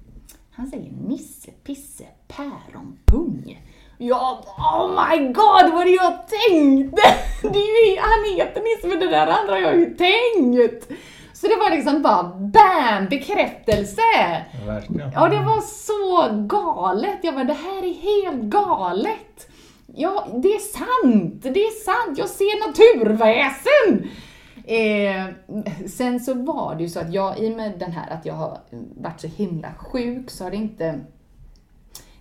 han säger Nisse, Pisse, Päron, Pung. Ja, oh my god vad det jag tänkte! Det är ju, han heter Nisse men det där andra har jag ju tänkt. Så det var liksom bara BAM! Bekräftelse! Verkligen. Ja, det var så galet. Jag bara, det här är helt galet. Ja, det är sant! Det är sant! Jag ser naturväsen! Eh, sen så var det ju så att jag, i och med den här att jag har varit så himla sjuk, så har det inte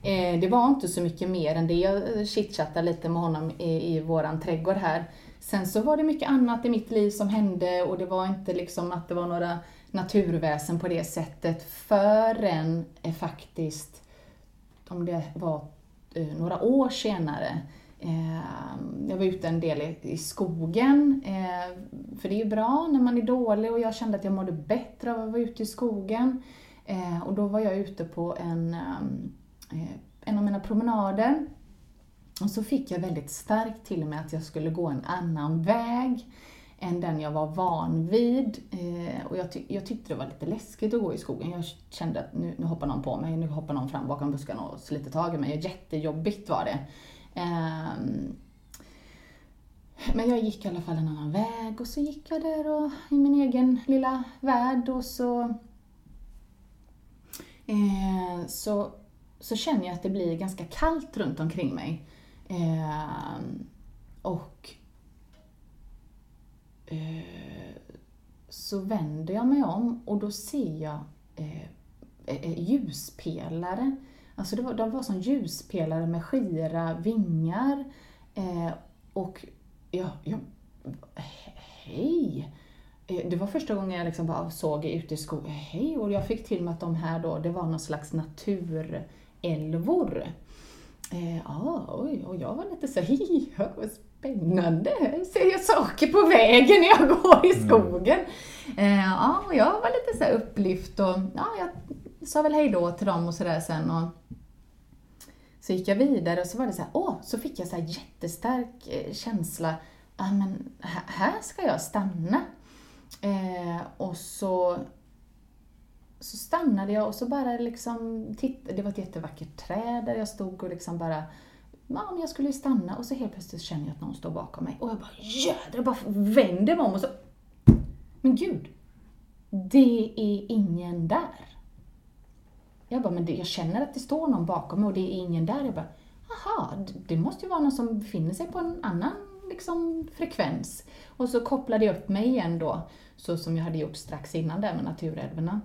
eh, det var inte så mycket mer än det. Jag eh, chitchattade lite med honom i, i våran trädgård här. Sen så var det mycket annat i mitt liv som hände och det var inte liksom att det var några naturväsen på det sättet förrän eh, faktiskt, om det var eh, några år senare, eh, jag var ute en del i, skogen, eh, för det är ju bra när man är dålig och jag kände att jag mådde bättre av att vara ute i skogen. Och då var jag ute på en, ehm, Eh, en av mina promenader och så fick jag väldigt starkt till mig att jag skulle gå en annan väg än den jag var van vid. Eh, och jag, ty jag, tyckte det var lite läskigt att gå i skogen. Jag kände att nu, nu hoppar någon på mig, nu hoppar någon fram bakom buskarna och sliter tag i mig. Jättejobbigt var det. Eh, men jag gick i alla fall en annan väg och så gick jag där och, i min egen lilla värld och så, eh, så, så känner jag att det blir ganska kallt runt omkring mig. Eh, och eh, så vänder jag mig om och då ser jag eh, eh, ljuspelare. Alltså det var, de var som ljuspelare med skira vingar. Eh, och jag, jag hej! Eh, det var första gången jag liksom bara såg ute i skogen, hej! Och jag fick till mig att de här då, det var någon slags natur naturälvor. Eh, ja, oj, och jag var lite så ja, vad spännande, ser jag saker på vägen när jag går i skogen. Mm. Eh, ja, och jag var lite så här upplyft och ja, jag sa väl hej då till dem och sådär sen. Och så gick jag vidare och så var det så här, åh, så fick jag så här jättestark eh, känsla, ja men här ska jag stanna. Eh, och så så stannade jag och så bara liksom tittade. Det var ett jättevackert träd där jag stod och liksom bara Ja, men jag skulle ju stanna och så helt plötsligt känner jag att någon står bakom mig och jag bara jädrar, jag bara vänder mig om och så Men gud! Det är ingen där. Jag bara, men det, jag känner att det står någon bakom mig och det är ingen där. Jag bara, aha, det måste ju vara någon som befinner sig på en annan liksom, frekvens. Och så kopplade jag upp mig igen då, så som jag hade gjort strax innan där med naturälvorna.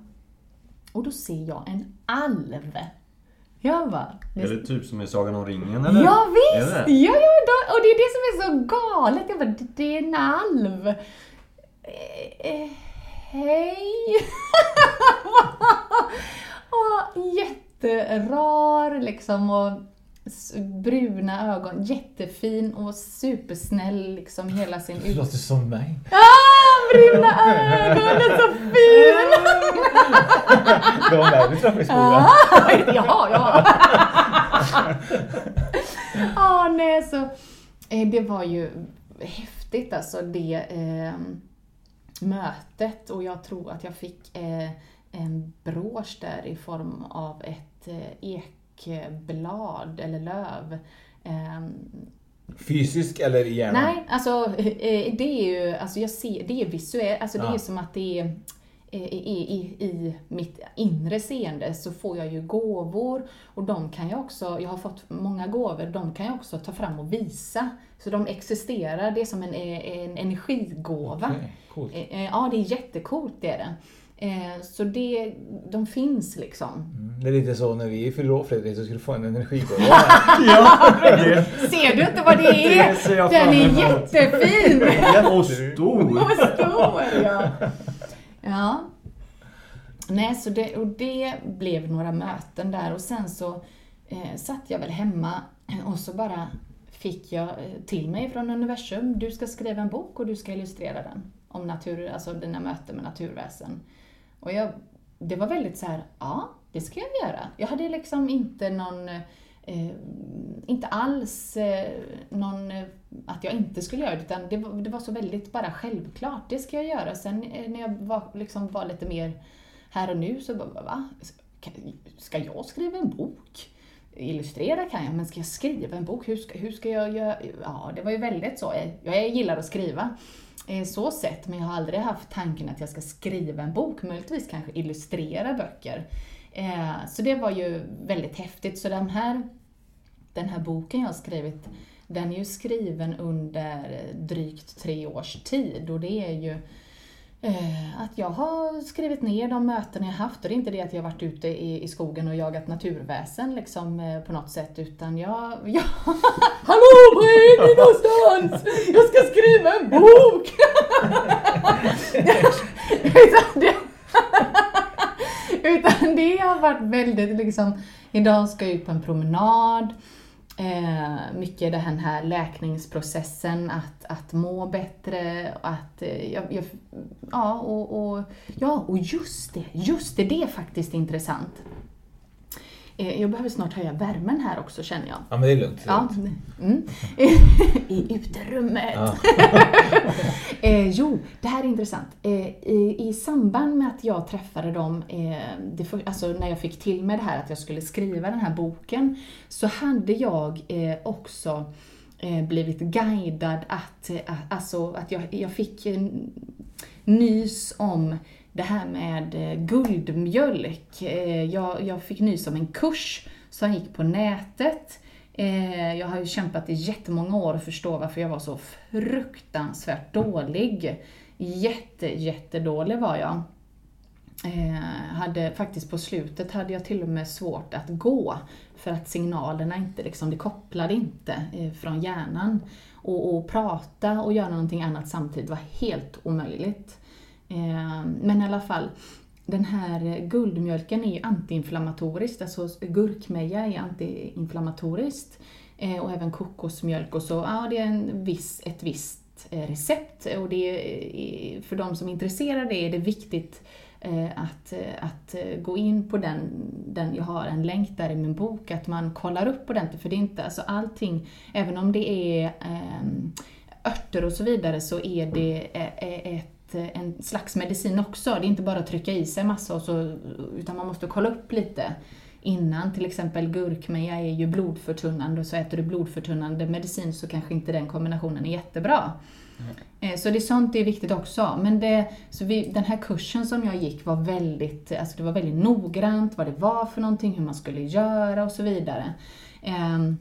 Och då ser jag en alv. Jag bara... Är det typ som i Sagan om ringen eller? Ja visst! Ja, ja, då, och det är det som är så galet. Jag bara, det är en alv. Eh, eh, hej! och jätterar liksom och bruna ögon, jättefin och supersnäll liksom hela sin... Det låter som mig. Ah, bruna ögon, är så fin! Det var mig vi träffade i skolan. Ah, ja, ja. ah, nej, så eh, det var ju häftigt alltså det eh, mötet och jag tror att jag fick eh, en brosch där i form av ett eh, ekblad eller löv. Eh, Fysisk eller i hjärnan? Nej, alltså eh, det är ju, alltså jag ser, det är visuellt, alltså det ja. är som att det är i, i, i mitt inre seende så får jag ju gåvor och de kan jag också, jag har fått många gåvor, de kan jag också ta fram och visa. Så de existerar, det är som en, en energigåva. Eh, eh, Ja, det är jättecoolt det är det. Eh, Så det, de finns liksom. Det är lite så när vi fyller år Fredrik så ska du få en energigåva. Ja, Ser du inte vad det är? Det Den är jättefin! Och stor! Och stor, ja. Ja. Nej, så det, och det blev några möten där och sen så eh, satt jag väl hemma och så bara fick jag eh, till mig från universum, du ska skriva en bok och du ska illustrera den. Om natur, alltså dina möten med naturväsen. Och jag, det var väldigt så här, ja, det ska jag göra. Jag hade liksom inte någon, eh, inte alls eh, någon, eh, att jag inte skulle göra det, utan det var, det var så väldigt bara självklart, det ska jag göra. Sen eh, när jag var, liksom var lite mer här och nu så bara, va? Ska jag skriva en bok? Illustrera kan jag, men ska jag skriva en bok? Hur ska, hur ska jag göra? Ja, det var ju väldigt så. Jag gillar att skriva Eh, så sett, men jag har aldrig haft tanken att jag ska skriva en bok, möjligtvis kanske illustrera böcker. Eh, så det var ju väldigt häftigt. Så den här, den här boken jag har skrivit, den är ju skriven under drygt tre års tid och det är ju att jag har skrivit ner de möten jag haft och det är inte det att jag varit ute i, i skogen och jagat naturväsen liksom eh, på något sätt utan jag... jag Hallå, var är ni någonstans? Jag ska skriva en bok! utan, det, utan det har varit väldigt liksom, idag ska jag ut på en promenad Eh, mycket den här läkningsprocessen, att, att må bättre, att eh, jag, jag, ja, och, och, ja, och just det, just det, det är faktiskt intressant. Eh, jag behöver snart höja värmen här också känner jag. Ja men det är lugnt. Ja, mm. I uterummet. Ja. eh, jo, det här är intressant. Eh, i, I samband med att jag träffade dem, eh, det alltså när jag fick till mig det här att jag skulle skriva den här boken, så hade jag eh, också eh, blivit guidad att, alltså att jag, jag fick nys om det här med eh, guldmjölk. Eh, jag, jag fick nys om en kurs som gick på nätet. Eh, jag har ju kämpat i jättemånga år att förstå varför jag var så fruktansvärt dålig. Jätte, jättedålig var jag. Hade faktiskt på slutet hade jag till och med svårt att gå för att signalerna inte liksom, det kopplade inte från hjärnan. Och, och prata och göra någonting annat samtidigt var helt omöjligt. Ehm, men i alla fall, den här guldmjölken är ju antiinflammatoriskt, alltså gurkmeja är antiinflammatoriskt. Eh, och även kokosmjölk och så, ja det är en viss, ett visst eh, recept. Och det är, för de som är intresserade är det viktigt eh, att, att gå in på den, den, jag har en länk där i min bok, att man kollar upp ordentligt för det är inte, alltså allting, även om det är ehm, örter och så vidare så är det ett ett, eh, en slags medicin också. Det är inte bara att trycka i sig massa och så, utan man måste kolla upp lite innan. Till exempel gurkmeja är ju blodförtunnande och så äter du blodförtunnande medicin så kanske inte den kombinationen är jättebra. Eh, Så det är sånt det är viktigt också. Men det, så vi, den här kursen som jag gick var väldigt, alltså det var väldigt noggrant vad det var för någonting, hur man skulle göra och så vidare. Ehm,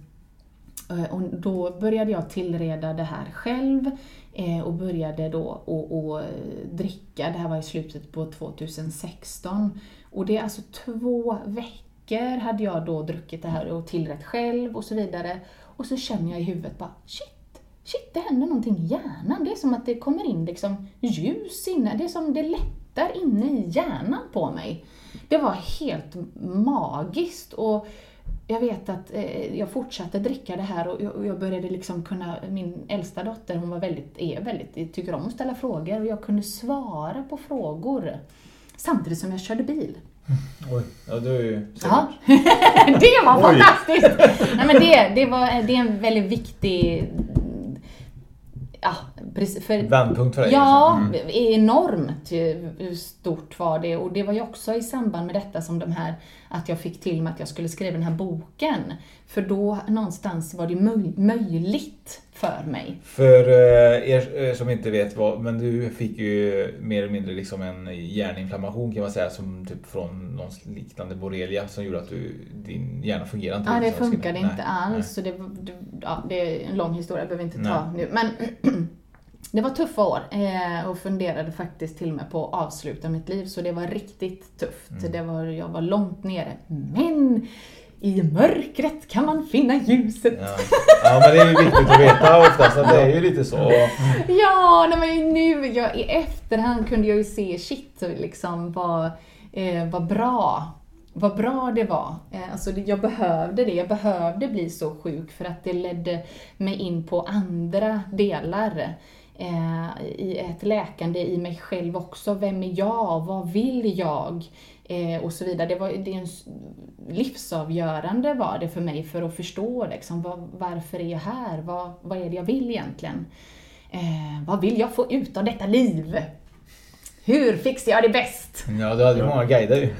eh, Och då började jag tillreda det här själv Eh, och började då att att eh, dricka. Det här var i slutet på 2016. Och det är alltså två veckor hade jag då druckit det här och tillrätt själv och så vidare. Och så känner jag i huvudet bara shit, shit det händer någonting i hjärnan. Det är som att det kommer in liksom ljus inne. Det är som det lättar inne i hjärnan på mig. Det var helt magiskt. Och jag vet att eh, jag fortsatte dricka det här och jag, och jag började liksom kunna, min äldsta dotter hon var väldigt, är väldigt, tycker om att ställa frågor och jag kunde svara på frågor samtidigt som jag körde bil. Oj, ja du är ju Ja, det var Oj. fantastiskt! Nej, men det, det, var, det är en väldigt viktig ja, precis, för, Vändpunkt för dig? Ja, liksom. enormt eh, stort var det. Och det var ju också i samband med detta som de här, att jag fick till mig att jag skulle skriva den här boken. För då någonstans var det möj- möjligt för mig. För eh, er eh, som inte vet vad, men du fick ju mer eller mindre liksom en hjärninflammation kan man säga som typ från någon liknande borrelia som gjorde att du, din hjärna fungerade inte Ja, det riktigt som den funkade inte Nej, alls. Så det, det, ja, det är en lång historia, jag behöver inte ta Nej. nu. Men det var tuffa år eh, och funderade faktiskt till och med på att avsluta mitt liv. Så det var riktigt tufft. Mm. Det var, jag var långt nere. Men i mörkret kan man finna ljuset. Ja. ja men det är ju viktigt att veta oftast att det är ju lite så. Ja, nej, men nu jag, i efterhand kunde jag ju se shit, liksom vad, eh, vad bra vad bra det var. Eh, alltså, jag behövde det. Jag behövde bli så sjuk för att det ledde mig in på andra delar. Eh, I ett läkande i mig själv också. Vem är jag? Vad vill jag? Eh, och så vidare. Det var det en livsavgörande var det för mig för att förstå liksom, vad, varför är jag här? Vad, vad är det jag vill egentligen? Eh, vad vill jag få ut av detta liv? Hur fixar jag det bäst? Ja, du hade ju många guider.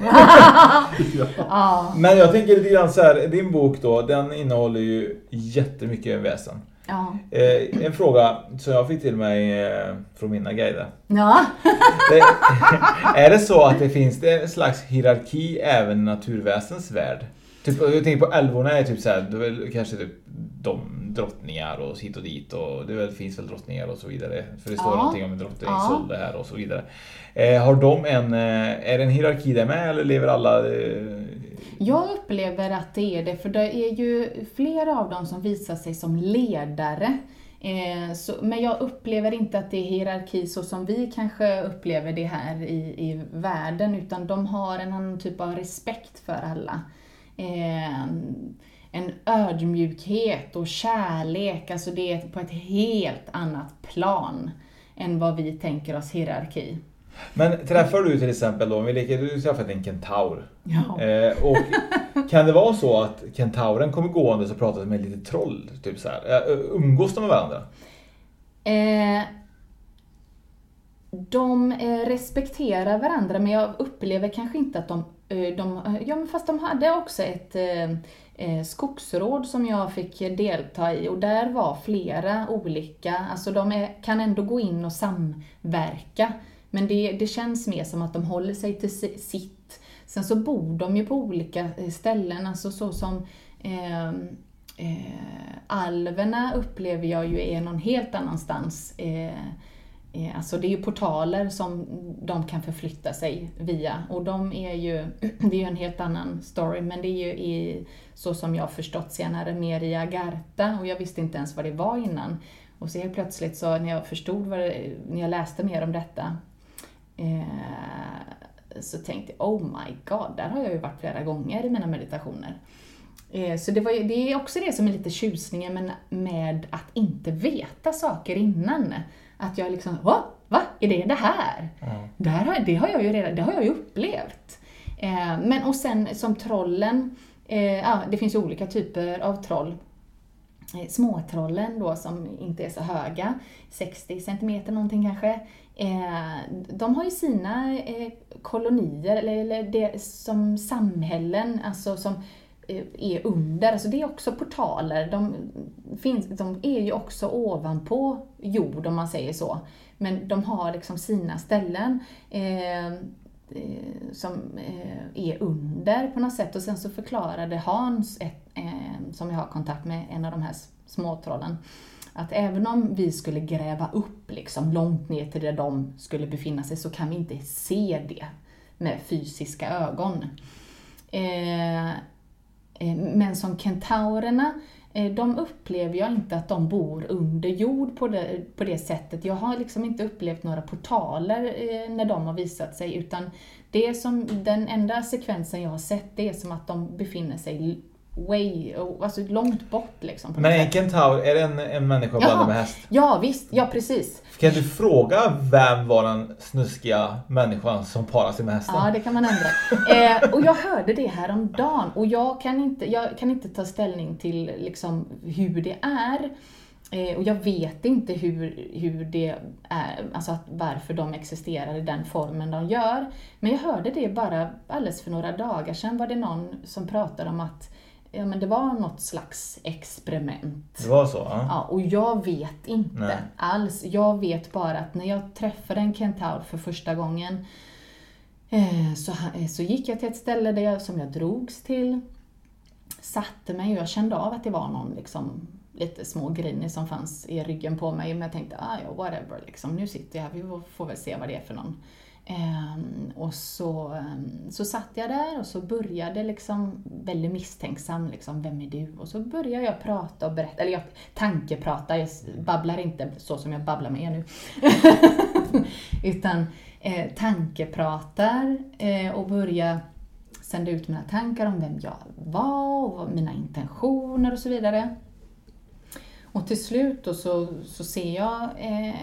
Ja. Men jag tänker lite grann så här, din bok då, den innehåller ju jättemycket väsen. Ja. Eh, en fråga som jag fick till mig eh, från mina guider. Ja. Det, är det så att det finns det en slags hierarki även i naturväsens värld? Typ, jag tänker på älvorna är typ så här, det är väl kanske typ de drottningar och hit och dit och det väl, finns väl drottningar och så vidare. För det står Ja. någonting om en drottning Ja. Isolde här och så vidare. Eh, har de en, är det en hierarki där med eller lever alla jag upplever att det är det, för det är ju flera av dem som visar sig som ledare. Eh, så, men jag upplever inte att det är hierarki så som vi kanske upplever det här i, i världen, utan de har en annan typ av respekt för alla. Eh, en ödmjukhet och kärlek, alltså det är på ett helt annat plan än vad vi tänker oss hierarki. Men träffar du till exempel då, om vi leker, du träffat en kentaur. Ja. Eh, och kan det vara så att kentauren kommer gående och pratar med ett litet troll? Typ så här. Eh, umgås de med varandra? Eh, de eh, respekterar varandra men jag upplever kanske inte att de, eh, de ja men fast de hade också ett eh, eh, skogsråd som jag fick delta i och där var flera olika, alltså de är, kan ändå gå in och samverka men det, det känns mer som att de håller sig till sitt. Sen så bor de ju på olika eh, ställen, alltså så som eh, eh, alverna upplever jag ju är någon helt annanstans. Eh, eh, alltså det är ju portaler som de kan förflytta sig via och de är ju, det är ju en helt annan story men det är ju i, så som jag förstått senare mer i Agartha och jag visste inte ens vad det var innan. Och så helt plötsligt så när jag förstod vad det, när jag läste mer om detta eh, så tänkte jag oh my god, där har jag ju varit flera gånger i mina meditationer. Eh, Så det, var, det är också det som är lite tjusningen men med att inte veta saker innan. Att jag liksom, va? Va? Är det det här? Det, här har, det har jag ju redan, det har jag ju upplevt. Eh, men och sen som trollen, eh, ja, det finns ju olika typer av troll. Eh, Småtrollen då som inte är så höga, 60 centimeter någonting kanske. Eh, de har ju sina eh, kolonier, eller, eller det som samhällen, alltså som eh, är under. Alltså det är också portaler. De, finns, de är ju också ovanpå jord om man säger så. Men de har liksom sina ställen. Eh, eh som eh, är under på något sätt. Och sen så förklarade Hans, ett, eh, som jag har kontakt med, en av de här småtrollen, att även om vi skulle gräva upp liksom långt ner till där de skulle befinna sig så kan vi inte se det med fysiska ögon. Eh, eh, men som kentaurerna, eh, de upplever jag inte att de bor under jord på det, på det sättet. Jag har liksom inte upplevt några portaler eh, när de har visat sig utan det är som, den enda sekvensen jag har sett det är som att de befinner sig way, alltså långt bort liksom. Men en kentaur, är det en, en människa blandad med häst? ja visst, ja precis. Kan du fråga vem var den snuskiga människan som parar sig med hästen? Ja, det kan man ändra. Eh, och jag hörde det här om dagen och jag kan inte, jag kan inte ta ställning till liksom hur det är. Eh, och jag vet inte hur, hur det är, alltså att, varför de existerar i den formen de gör. Men jag hörde det bara alldeles för några dagar sedan var det någon som pratade om att ja, men det var något slags experiment. Det var så? Ja. Ja, och jag vet inte Nej. alls. Jag vet bara att när jag träffade en kentaur för första gången eh, så, ha- så gick jag till ett ställe där jag, som jag drogs till, satte mig och jag kände av att det var någon liksom, lite små grinig som fanns i ryggen på mig. Men jag tänkte, ah, ja, whatever, liksom. nu sitter jag här, vi får väl se vad det är för någon. Ehm, och så, ehm, så satt jag där och så började liksom väldigt misstänksam, liksom, vem är du? Och så började jag prata och berätta, eller jag tankeprata, jag s- babblar inte så som jag babblar med er nu. Utan eh, tankepratar eh, och börja sända ut mina tankar om vem jag var och mina intentioner och så vidare. Och till slut då så, så ser jag eh,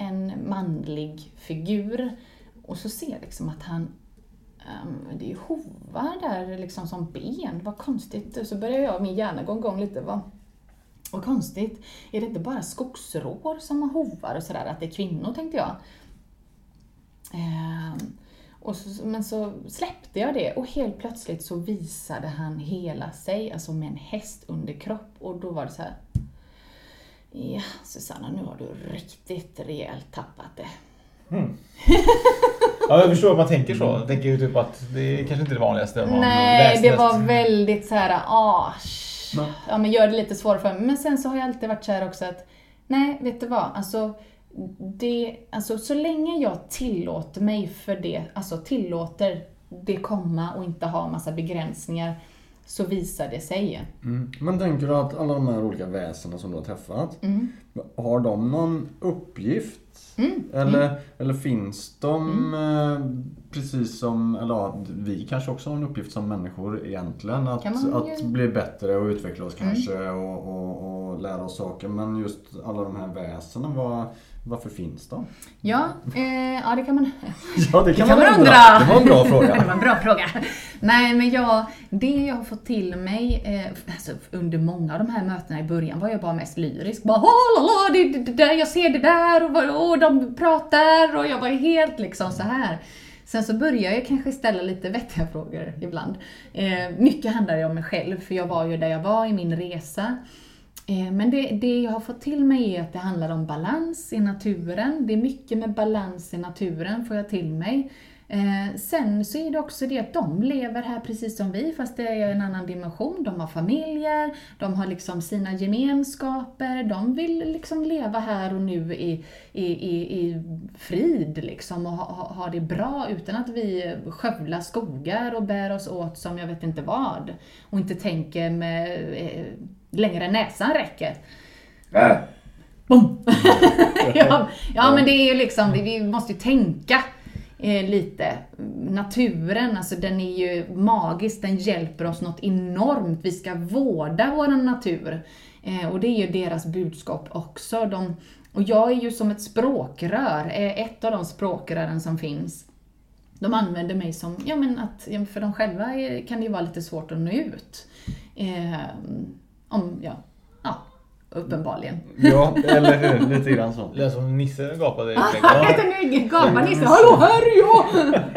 en manlig figur och så ser jag liksom att han ehm, det är ju hovar där liksom som ben, vad konstigt. Så börjar jag, min hjärna gå igång lite. Vad, vad konstigt. Är det inte bara skogsrår som har hovar och sådär, att det är kvinnor tänkte jag. Och så, men så släppte jag det och helt plötsligt så visade han hela sig, alltså med en häst under kropp och då var det så här. Ja, Susanna, nu har du riktigt rejält tappat det. Ja, jag förstår att man tänker så. Jag tänker ju typ att det är kanske inte det vanligaste. man Nej, det var väldigt så här, ah, ja men gör det lite svårare för mig. Men sen så har jag alltid varit så här också att, nej, vet du vad, alltså, det, alltså så länge jag tillåter mig för det, alltså tillåter det komma och inte ha massa begränsningar, så visar det sig. Mm. Men tänker du att alla de här olika väsena som du har träffat, Mm. har de någon uppgift? Mm. Eller, eller finns de eh, precis som, eller ja, vi kanske också har en uppgift som människor egentligen. Att, att bli bättre och utveckla oss Mm. kanske och, och, och lära oss saker. Men just alla de här väsena, vad, varför finns de? Ja, eh, ja det kan man... Ja, det kan man man undra. Det var en bra fråga. det var en bra fråga. Nej, men jag, det jag har fått till mig eh, alltså, under många av de här mötena i början var jag bara mest lyrisk. Bara "Åh, la, la, det, det, det där, jag ser det där och, och de pratar och jag var helt liksom så här. Sen så börjar jag kanske ställa lite vettiga frågor ibland. Eh, mycket handlar ju om mig själv, för jag var ju där jag var i min resa. Eh, men det, det jag har fått till mig är att det handlar om balans i naturen. Det är mycket med balans i naturen får jag till mig. Eh, sen så är det också det att de lever här precis som vi fast det är en annan dimension. De har familjer, de har liksom sina gemenskaper, de vill liksom leva här och nu i, i, i, i frid liksom och ha, ha, det bra utan att vi skövlar skogar och bär oss åt som jag vet inte vad. Och inte tänker med eh, längre än näsan räcker. Boom! ja, ja, men det är ju liksom, vi måste ju tänka eh, lite. Naturen, alltså den är ju magisk, den hjälper oss något enormt. Vi ska vårda vår natur. Eh, och det är ju deras budskap också. De, och jag är ju som ett språkrör, eh, ett av de språkrören som finns. De använder mig som, ja men att, för de själva är, kan det ju vara lite svårt att nå ut. Eh, om, ja, uppenbarligen. Ja, eller hur? Lite grann så. Det lät som Nisse gapade. i Ah, nu gapar Nisse. Hallå, här är jag!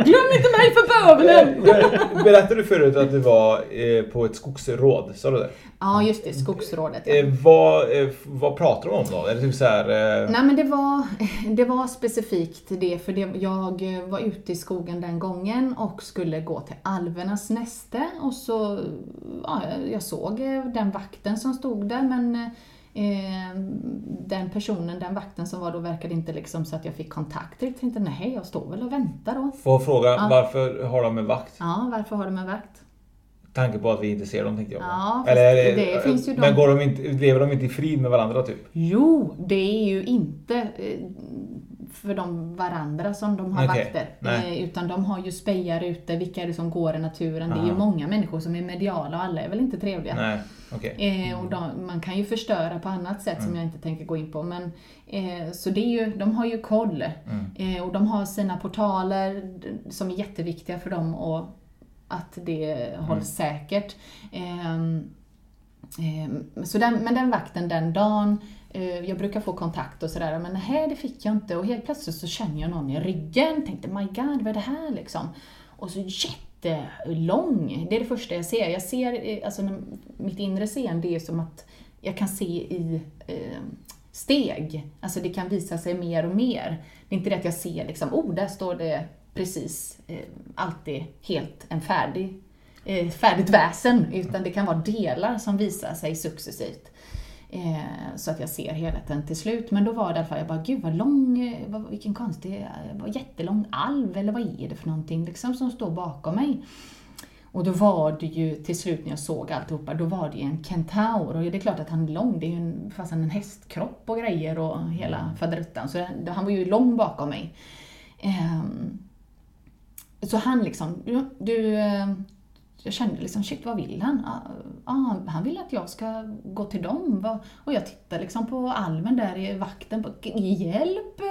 Glöm inte mig för bövelen! Ber- Berättade du förut att du var eh, på ett skogsråd? Sa du det? Ja, just det. Skogsrådet. Ja. Eh, vad, eh, vad pratar de om då? Det typ så här... Eh, Nej men det var, det var specifikt det, för det, jag var ute i skogen den gången och skulle gå till alvernas näste och så, ja, jag såg eh, den vakten som stod där men den personen, den vakten som var då verkade inte liksom så att jag fick kontakt. Jag tänkte nej, jag står väl och väntar då. Får fråga, Ja. varför har de en vakt? Ja, varför har de en vakt? Tanke på att vi inte ser dem tänkte jag. Ja, Eller är det finns ju de- Men går de inte, lever de inte i frid med varandra typ? Jo, det är ju inte eh, för de varandra som de har Okej, vakter. nej. Eh, Utan de har ju spejar ute, vilka är det som går i naturen? Det är ju Aha. många människor som är mediala och alla är väl inte trevliga. Nej, okej. Eh, och de, man kan ju förstöra på annat sätt som Mm. jag inte tänker gå in på. Men, eh, så det är ju, de har ju koll. Mm. Eh, och de har sina portaler som är jätteviktiga för dem och att det hålls säkert. Ehm, Eh, så den, men den vakten den dagen, eh, jag brukar få kontakt och sådär, men nej det fick jag inte. Och helt plötsligt så känner jag någon i ryggen, tänkte my god vad är det här liksom? Och så jättelång, det är det första jag ser. Jag ser, eh, alltså mitt inre seende är som att jag kan se i eh, steg. Alltså det kan visa sig mer och mer. Det är inte det att jag ser liksom, oh där står det precis, eh, alltid helt en färdig, eh, färdigt väsen. Utan det kan vara delar som visar sig successivt. Eh, så att jag ser helheten till slut. Men då var det i alla fall, jag bara, gud vad lång, eh, vad, vilken konstig, eh, vad jättelång alv, eller vad är det för någonting liksom som står bakom mig? Och då var det ju till slut när jag såg alltihopa, då var det ju en kentaur. Och det är klart att han är lång, det är ju en, fast en hästkropp och grejer och hela faderuttan. Så det- han var ju lång bakom mig. Ehm, så han liksom, du, eh, jag kände liksom, shit vad vill han? Ah, ah, han vill att jag ska gå till dem. Och jag tittar liksom på almen där i vakten, på, hjälp!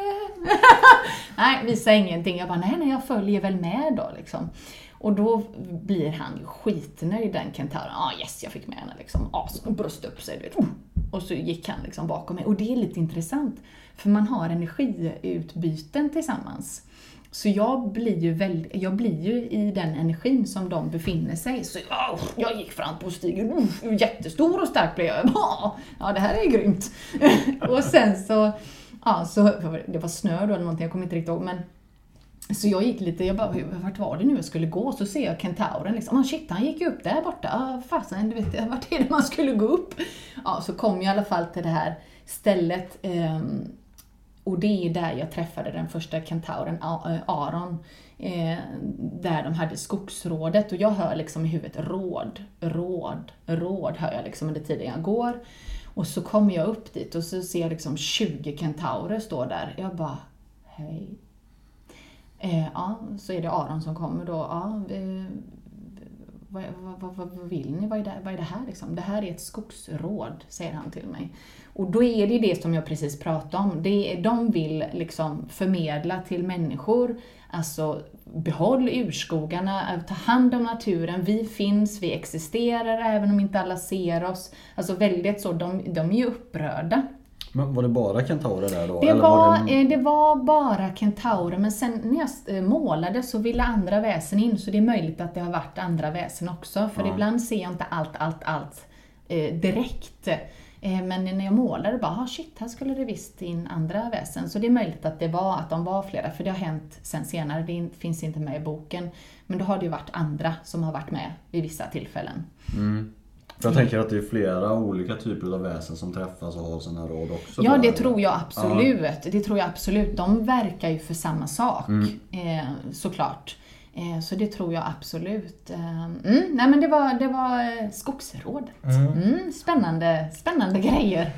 nej, visa ingenting. Jag bara, nej, nej, jag följer väl med då liksom. Och då blir han ju skitnöjd den kentauren. Ah yes, jag fick med henne liksom. Ah, Och bröst upp sig, du vet. Och så gick han liksom bakom mig. Och det är lite intressant, för man har energiutbyten tillsammans. Så jag blir ju väldigt, jag blir ju i den energin som de befinner sig. Så oh, jag gick fram på stigen, oh, jättestor och stark blev jag. Ja, ja, det här är grymt. och sen så, ja, så, det var snö då eller någonting, jag kommer inte riktigt ihåg. Men så jag gick lite, jag bara, vart var det nu jag skulle gå? Så ser jag kentauren liksom, ah, shit han gick ju upp där borta, ah, fasen, du vet, vart är det man skulle gå upp? Ja, så kom jag i alla fall till det här stället, ehm, och det är där jag träffade den första kentauren, eh, Aron, eh, där de hade skogsrådet och jag hör liksom i huvudet råd, råd, råd hör jag liksom under tiden jag går. Och så kommer jag upp dit och så ser jag liksom 20 kentaurer stå där. Jag bara, hej. Eh, ja, så är det Aron som kommer då. Ja, vad, vad, vad, vad vill ni? Vad är, det, vad är det här liksom? Det här är ett skogsråd, säger han till mig. Och då är det det som jag precis pratade om. Det är, de vill liksom förmedla till människor, alltså behåll urskogarna, ta hand om naturen, vi finns, vi existerar även om inte alla ser oss. Alltså väldigt så, de, de är ju upprörda. Men var det bara kentaurer där då? Det eller var, det... eh, det var bara kentaurer, men sen när jag eh, målade så ville andra väsen in, så det är möjligt att det har varit andra väsen också. För Ja. ibland ser jag inte allt, allt, allt eh, direkt. Eh, men när jag målade bara, ah, shit, här skulle det visst in andra väsen. Så det är möjligt att det var, att de var flera, för det har hänt sen senare, det in- finns inte med i boken. Men då har det ju varit andra som har varit med vid vissa tillfällen. Mm. För jag tänker att det är flera olika typer av väsen som träffas och har här råd också. Ja, det tror jag absolut. Det tror jag absolut. De verkar ju för samma sak, Mm. eh, såklart. Eh, så det tror jag absolut. Eh, mm, nej men det var, det var eh, skogsrådet. Mm. Mm, spännande, spännande grejer.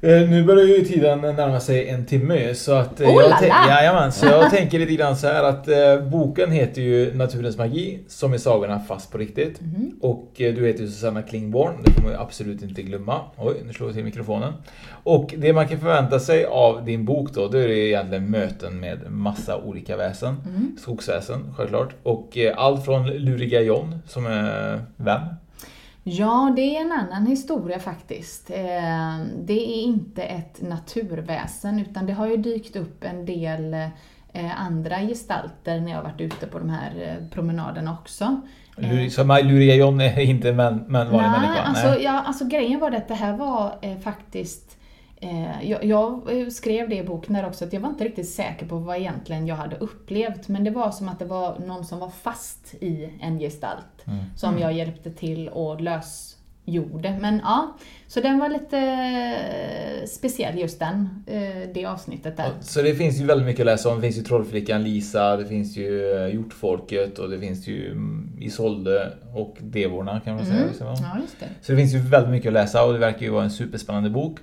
Eh, Nu börjar ju tiden närma sig en timme så att... eh, Oh jag, jajamän, så jag tänker lite grann så här att eh, boken heter ju Naturens magi, som är sagorna fast på riktigt. Mhm. Och eh, du heter ju Susanna Klingborn, det får man ju absolut inte glömma. Oj, nu slår jag till mikrofonen. Och det man kan förvänta sig av din bok då, det är det egentligen möten med massa olika väsen. Mm. Skogsväsen, självklart. Och eh, allt från Luriga John, som är vem? Ja, det är en annan historia faktiskt. Eh, Det är inte ett naturväsen utan det har ju dykt upp en del eh, andra gestalter när jag varit ute på de här eh, promenaderna också. Så Luriga John är inte en män, men vanlig Nej, människa? alltså, Ja, alltså grejen var det att det här var faktiskt jag, jag eh, skrev det i boken där också att jag var inte riktigt säker på vad egentligen jag hade upplevt men det var som att det var någon som var fast i en gestalt Mm. som jag hjälpte till och lösgjorde. Men ja, så den var lite eh, speciell just den, eh, det avsnittet där. Så det finns ju väldigt mycket att läsa om. Det finns ju Trollflickan Lisa, det finns ju eh, Hjortfolket och det finns ju mm, Isolde och Devorna kan man säga. Mm. Ja, just det. så det finns ju väldigt mycket att läsa och det verkar ju vara en superspännande bok.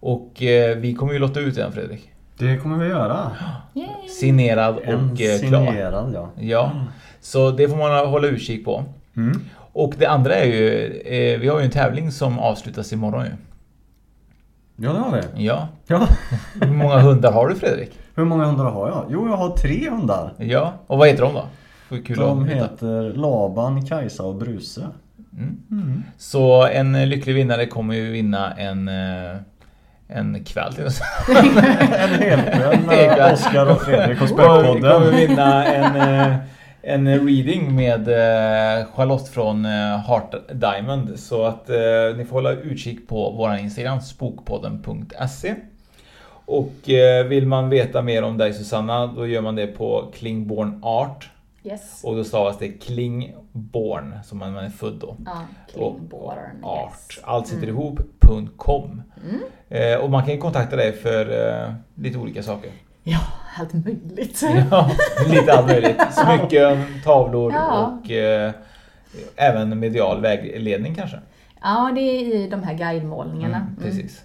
Och eh, vi kommer ju lotta ut den Fredrik. Det kommer vi göra. Signerad En och eh, klar. signerad, ja. Ja, så det får man hålla utkik på. Mm. Och det andra är ju, eh, vi har ju en tävling som avslutas imorgon ju. Ja, det har vi. Ja. Ja. Hur många hundar har du Fredrik? Hur många hundar har jag? Jo, jag har tre hundar. Ja, och vad heter de då? Kul De heter Laban, Kajsa och Bruse. Mm. Så en lycklig vinnare kommer ju vinna en eh, en kväll till En hel kväll med Oskar och Fredrik och Spökpodden. Vi kommer vinna en, eh, en reading med eh, Charlotte från eh, Heart Diamond. Så att ni får hålla utkik på våran Instagram, spokpodden.se. Och vill man veta mer om dig Susanna, då gör man det på Klingborn Art. Yes. Och då stavas det Klingborn, som man är född då. Ja, Klingborn. Art. Yes. Allt sitter Mm. ihop.com. Mm. Eh, och man kan ju kontakta dig för eh, lite olika saker. Ja, allt möjligt. Ja, lite allt möjligt. Smycken, tavlor Ja. och eh, även medial vägledning kanske. Ja, det är i de här guidemålningarna. Mm, precis.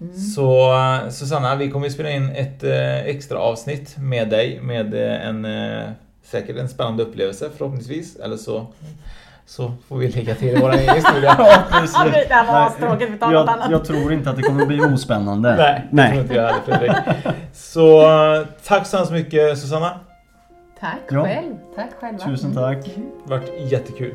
Mm. Så eh, Susanna, vi kommer att spela in ett eh, extra avsnitt med dig med eh, en säkert en spännande upplevelse förhoppningsvis. Eller så, så får vi lägga till våra historia. Ja, precis. Ja, det där var astråkigt, vi tar något jag, annat. jag tror inte att det kommer bli ospännande. Nej, det tror inte jag heller Fredrik. Så tack så hemskt mycket Susanna. Tack Ja. själv. Tack själva. Tusen tack. Det har varit jättekul.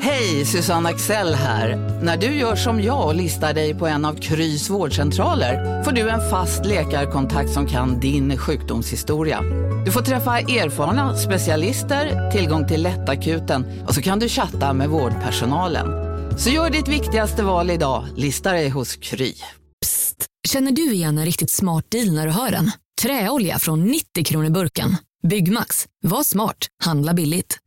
Hej, Susanne Axel här. När du gör som jag och listar dig på en av Krys vårdcentraler får du en fast läkarkontakt som kan din sjukdomshistoria. Du får träffa erfarna specialister, tillgång till lättakuten och så kan du chatta med vårdpersonalen. Så gör ditt viktigaste val idag, lista dig hos Kry. Psst, Känner du igen en riktigt smart deal när du hör den? Träolja från 90 kronor burken. Byggmax. Var smart. Handla billigt.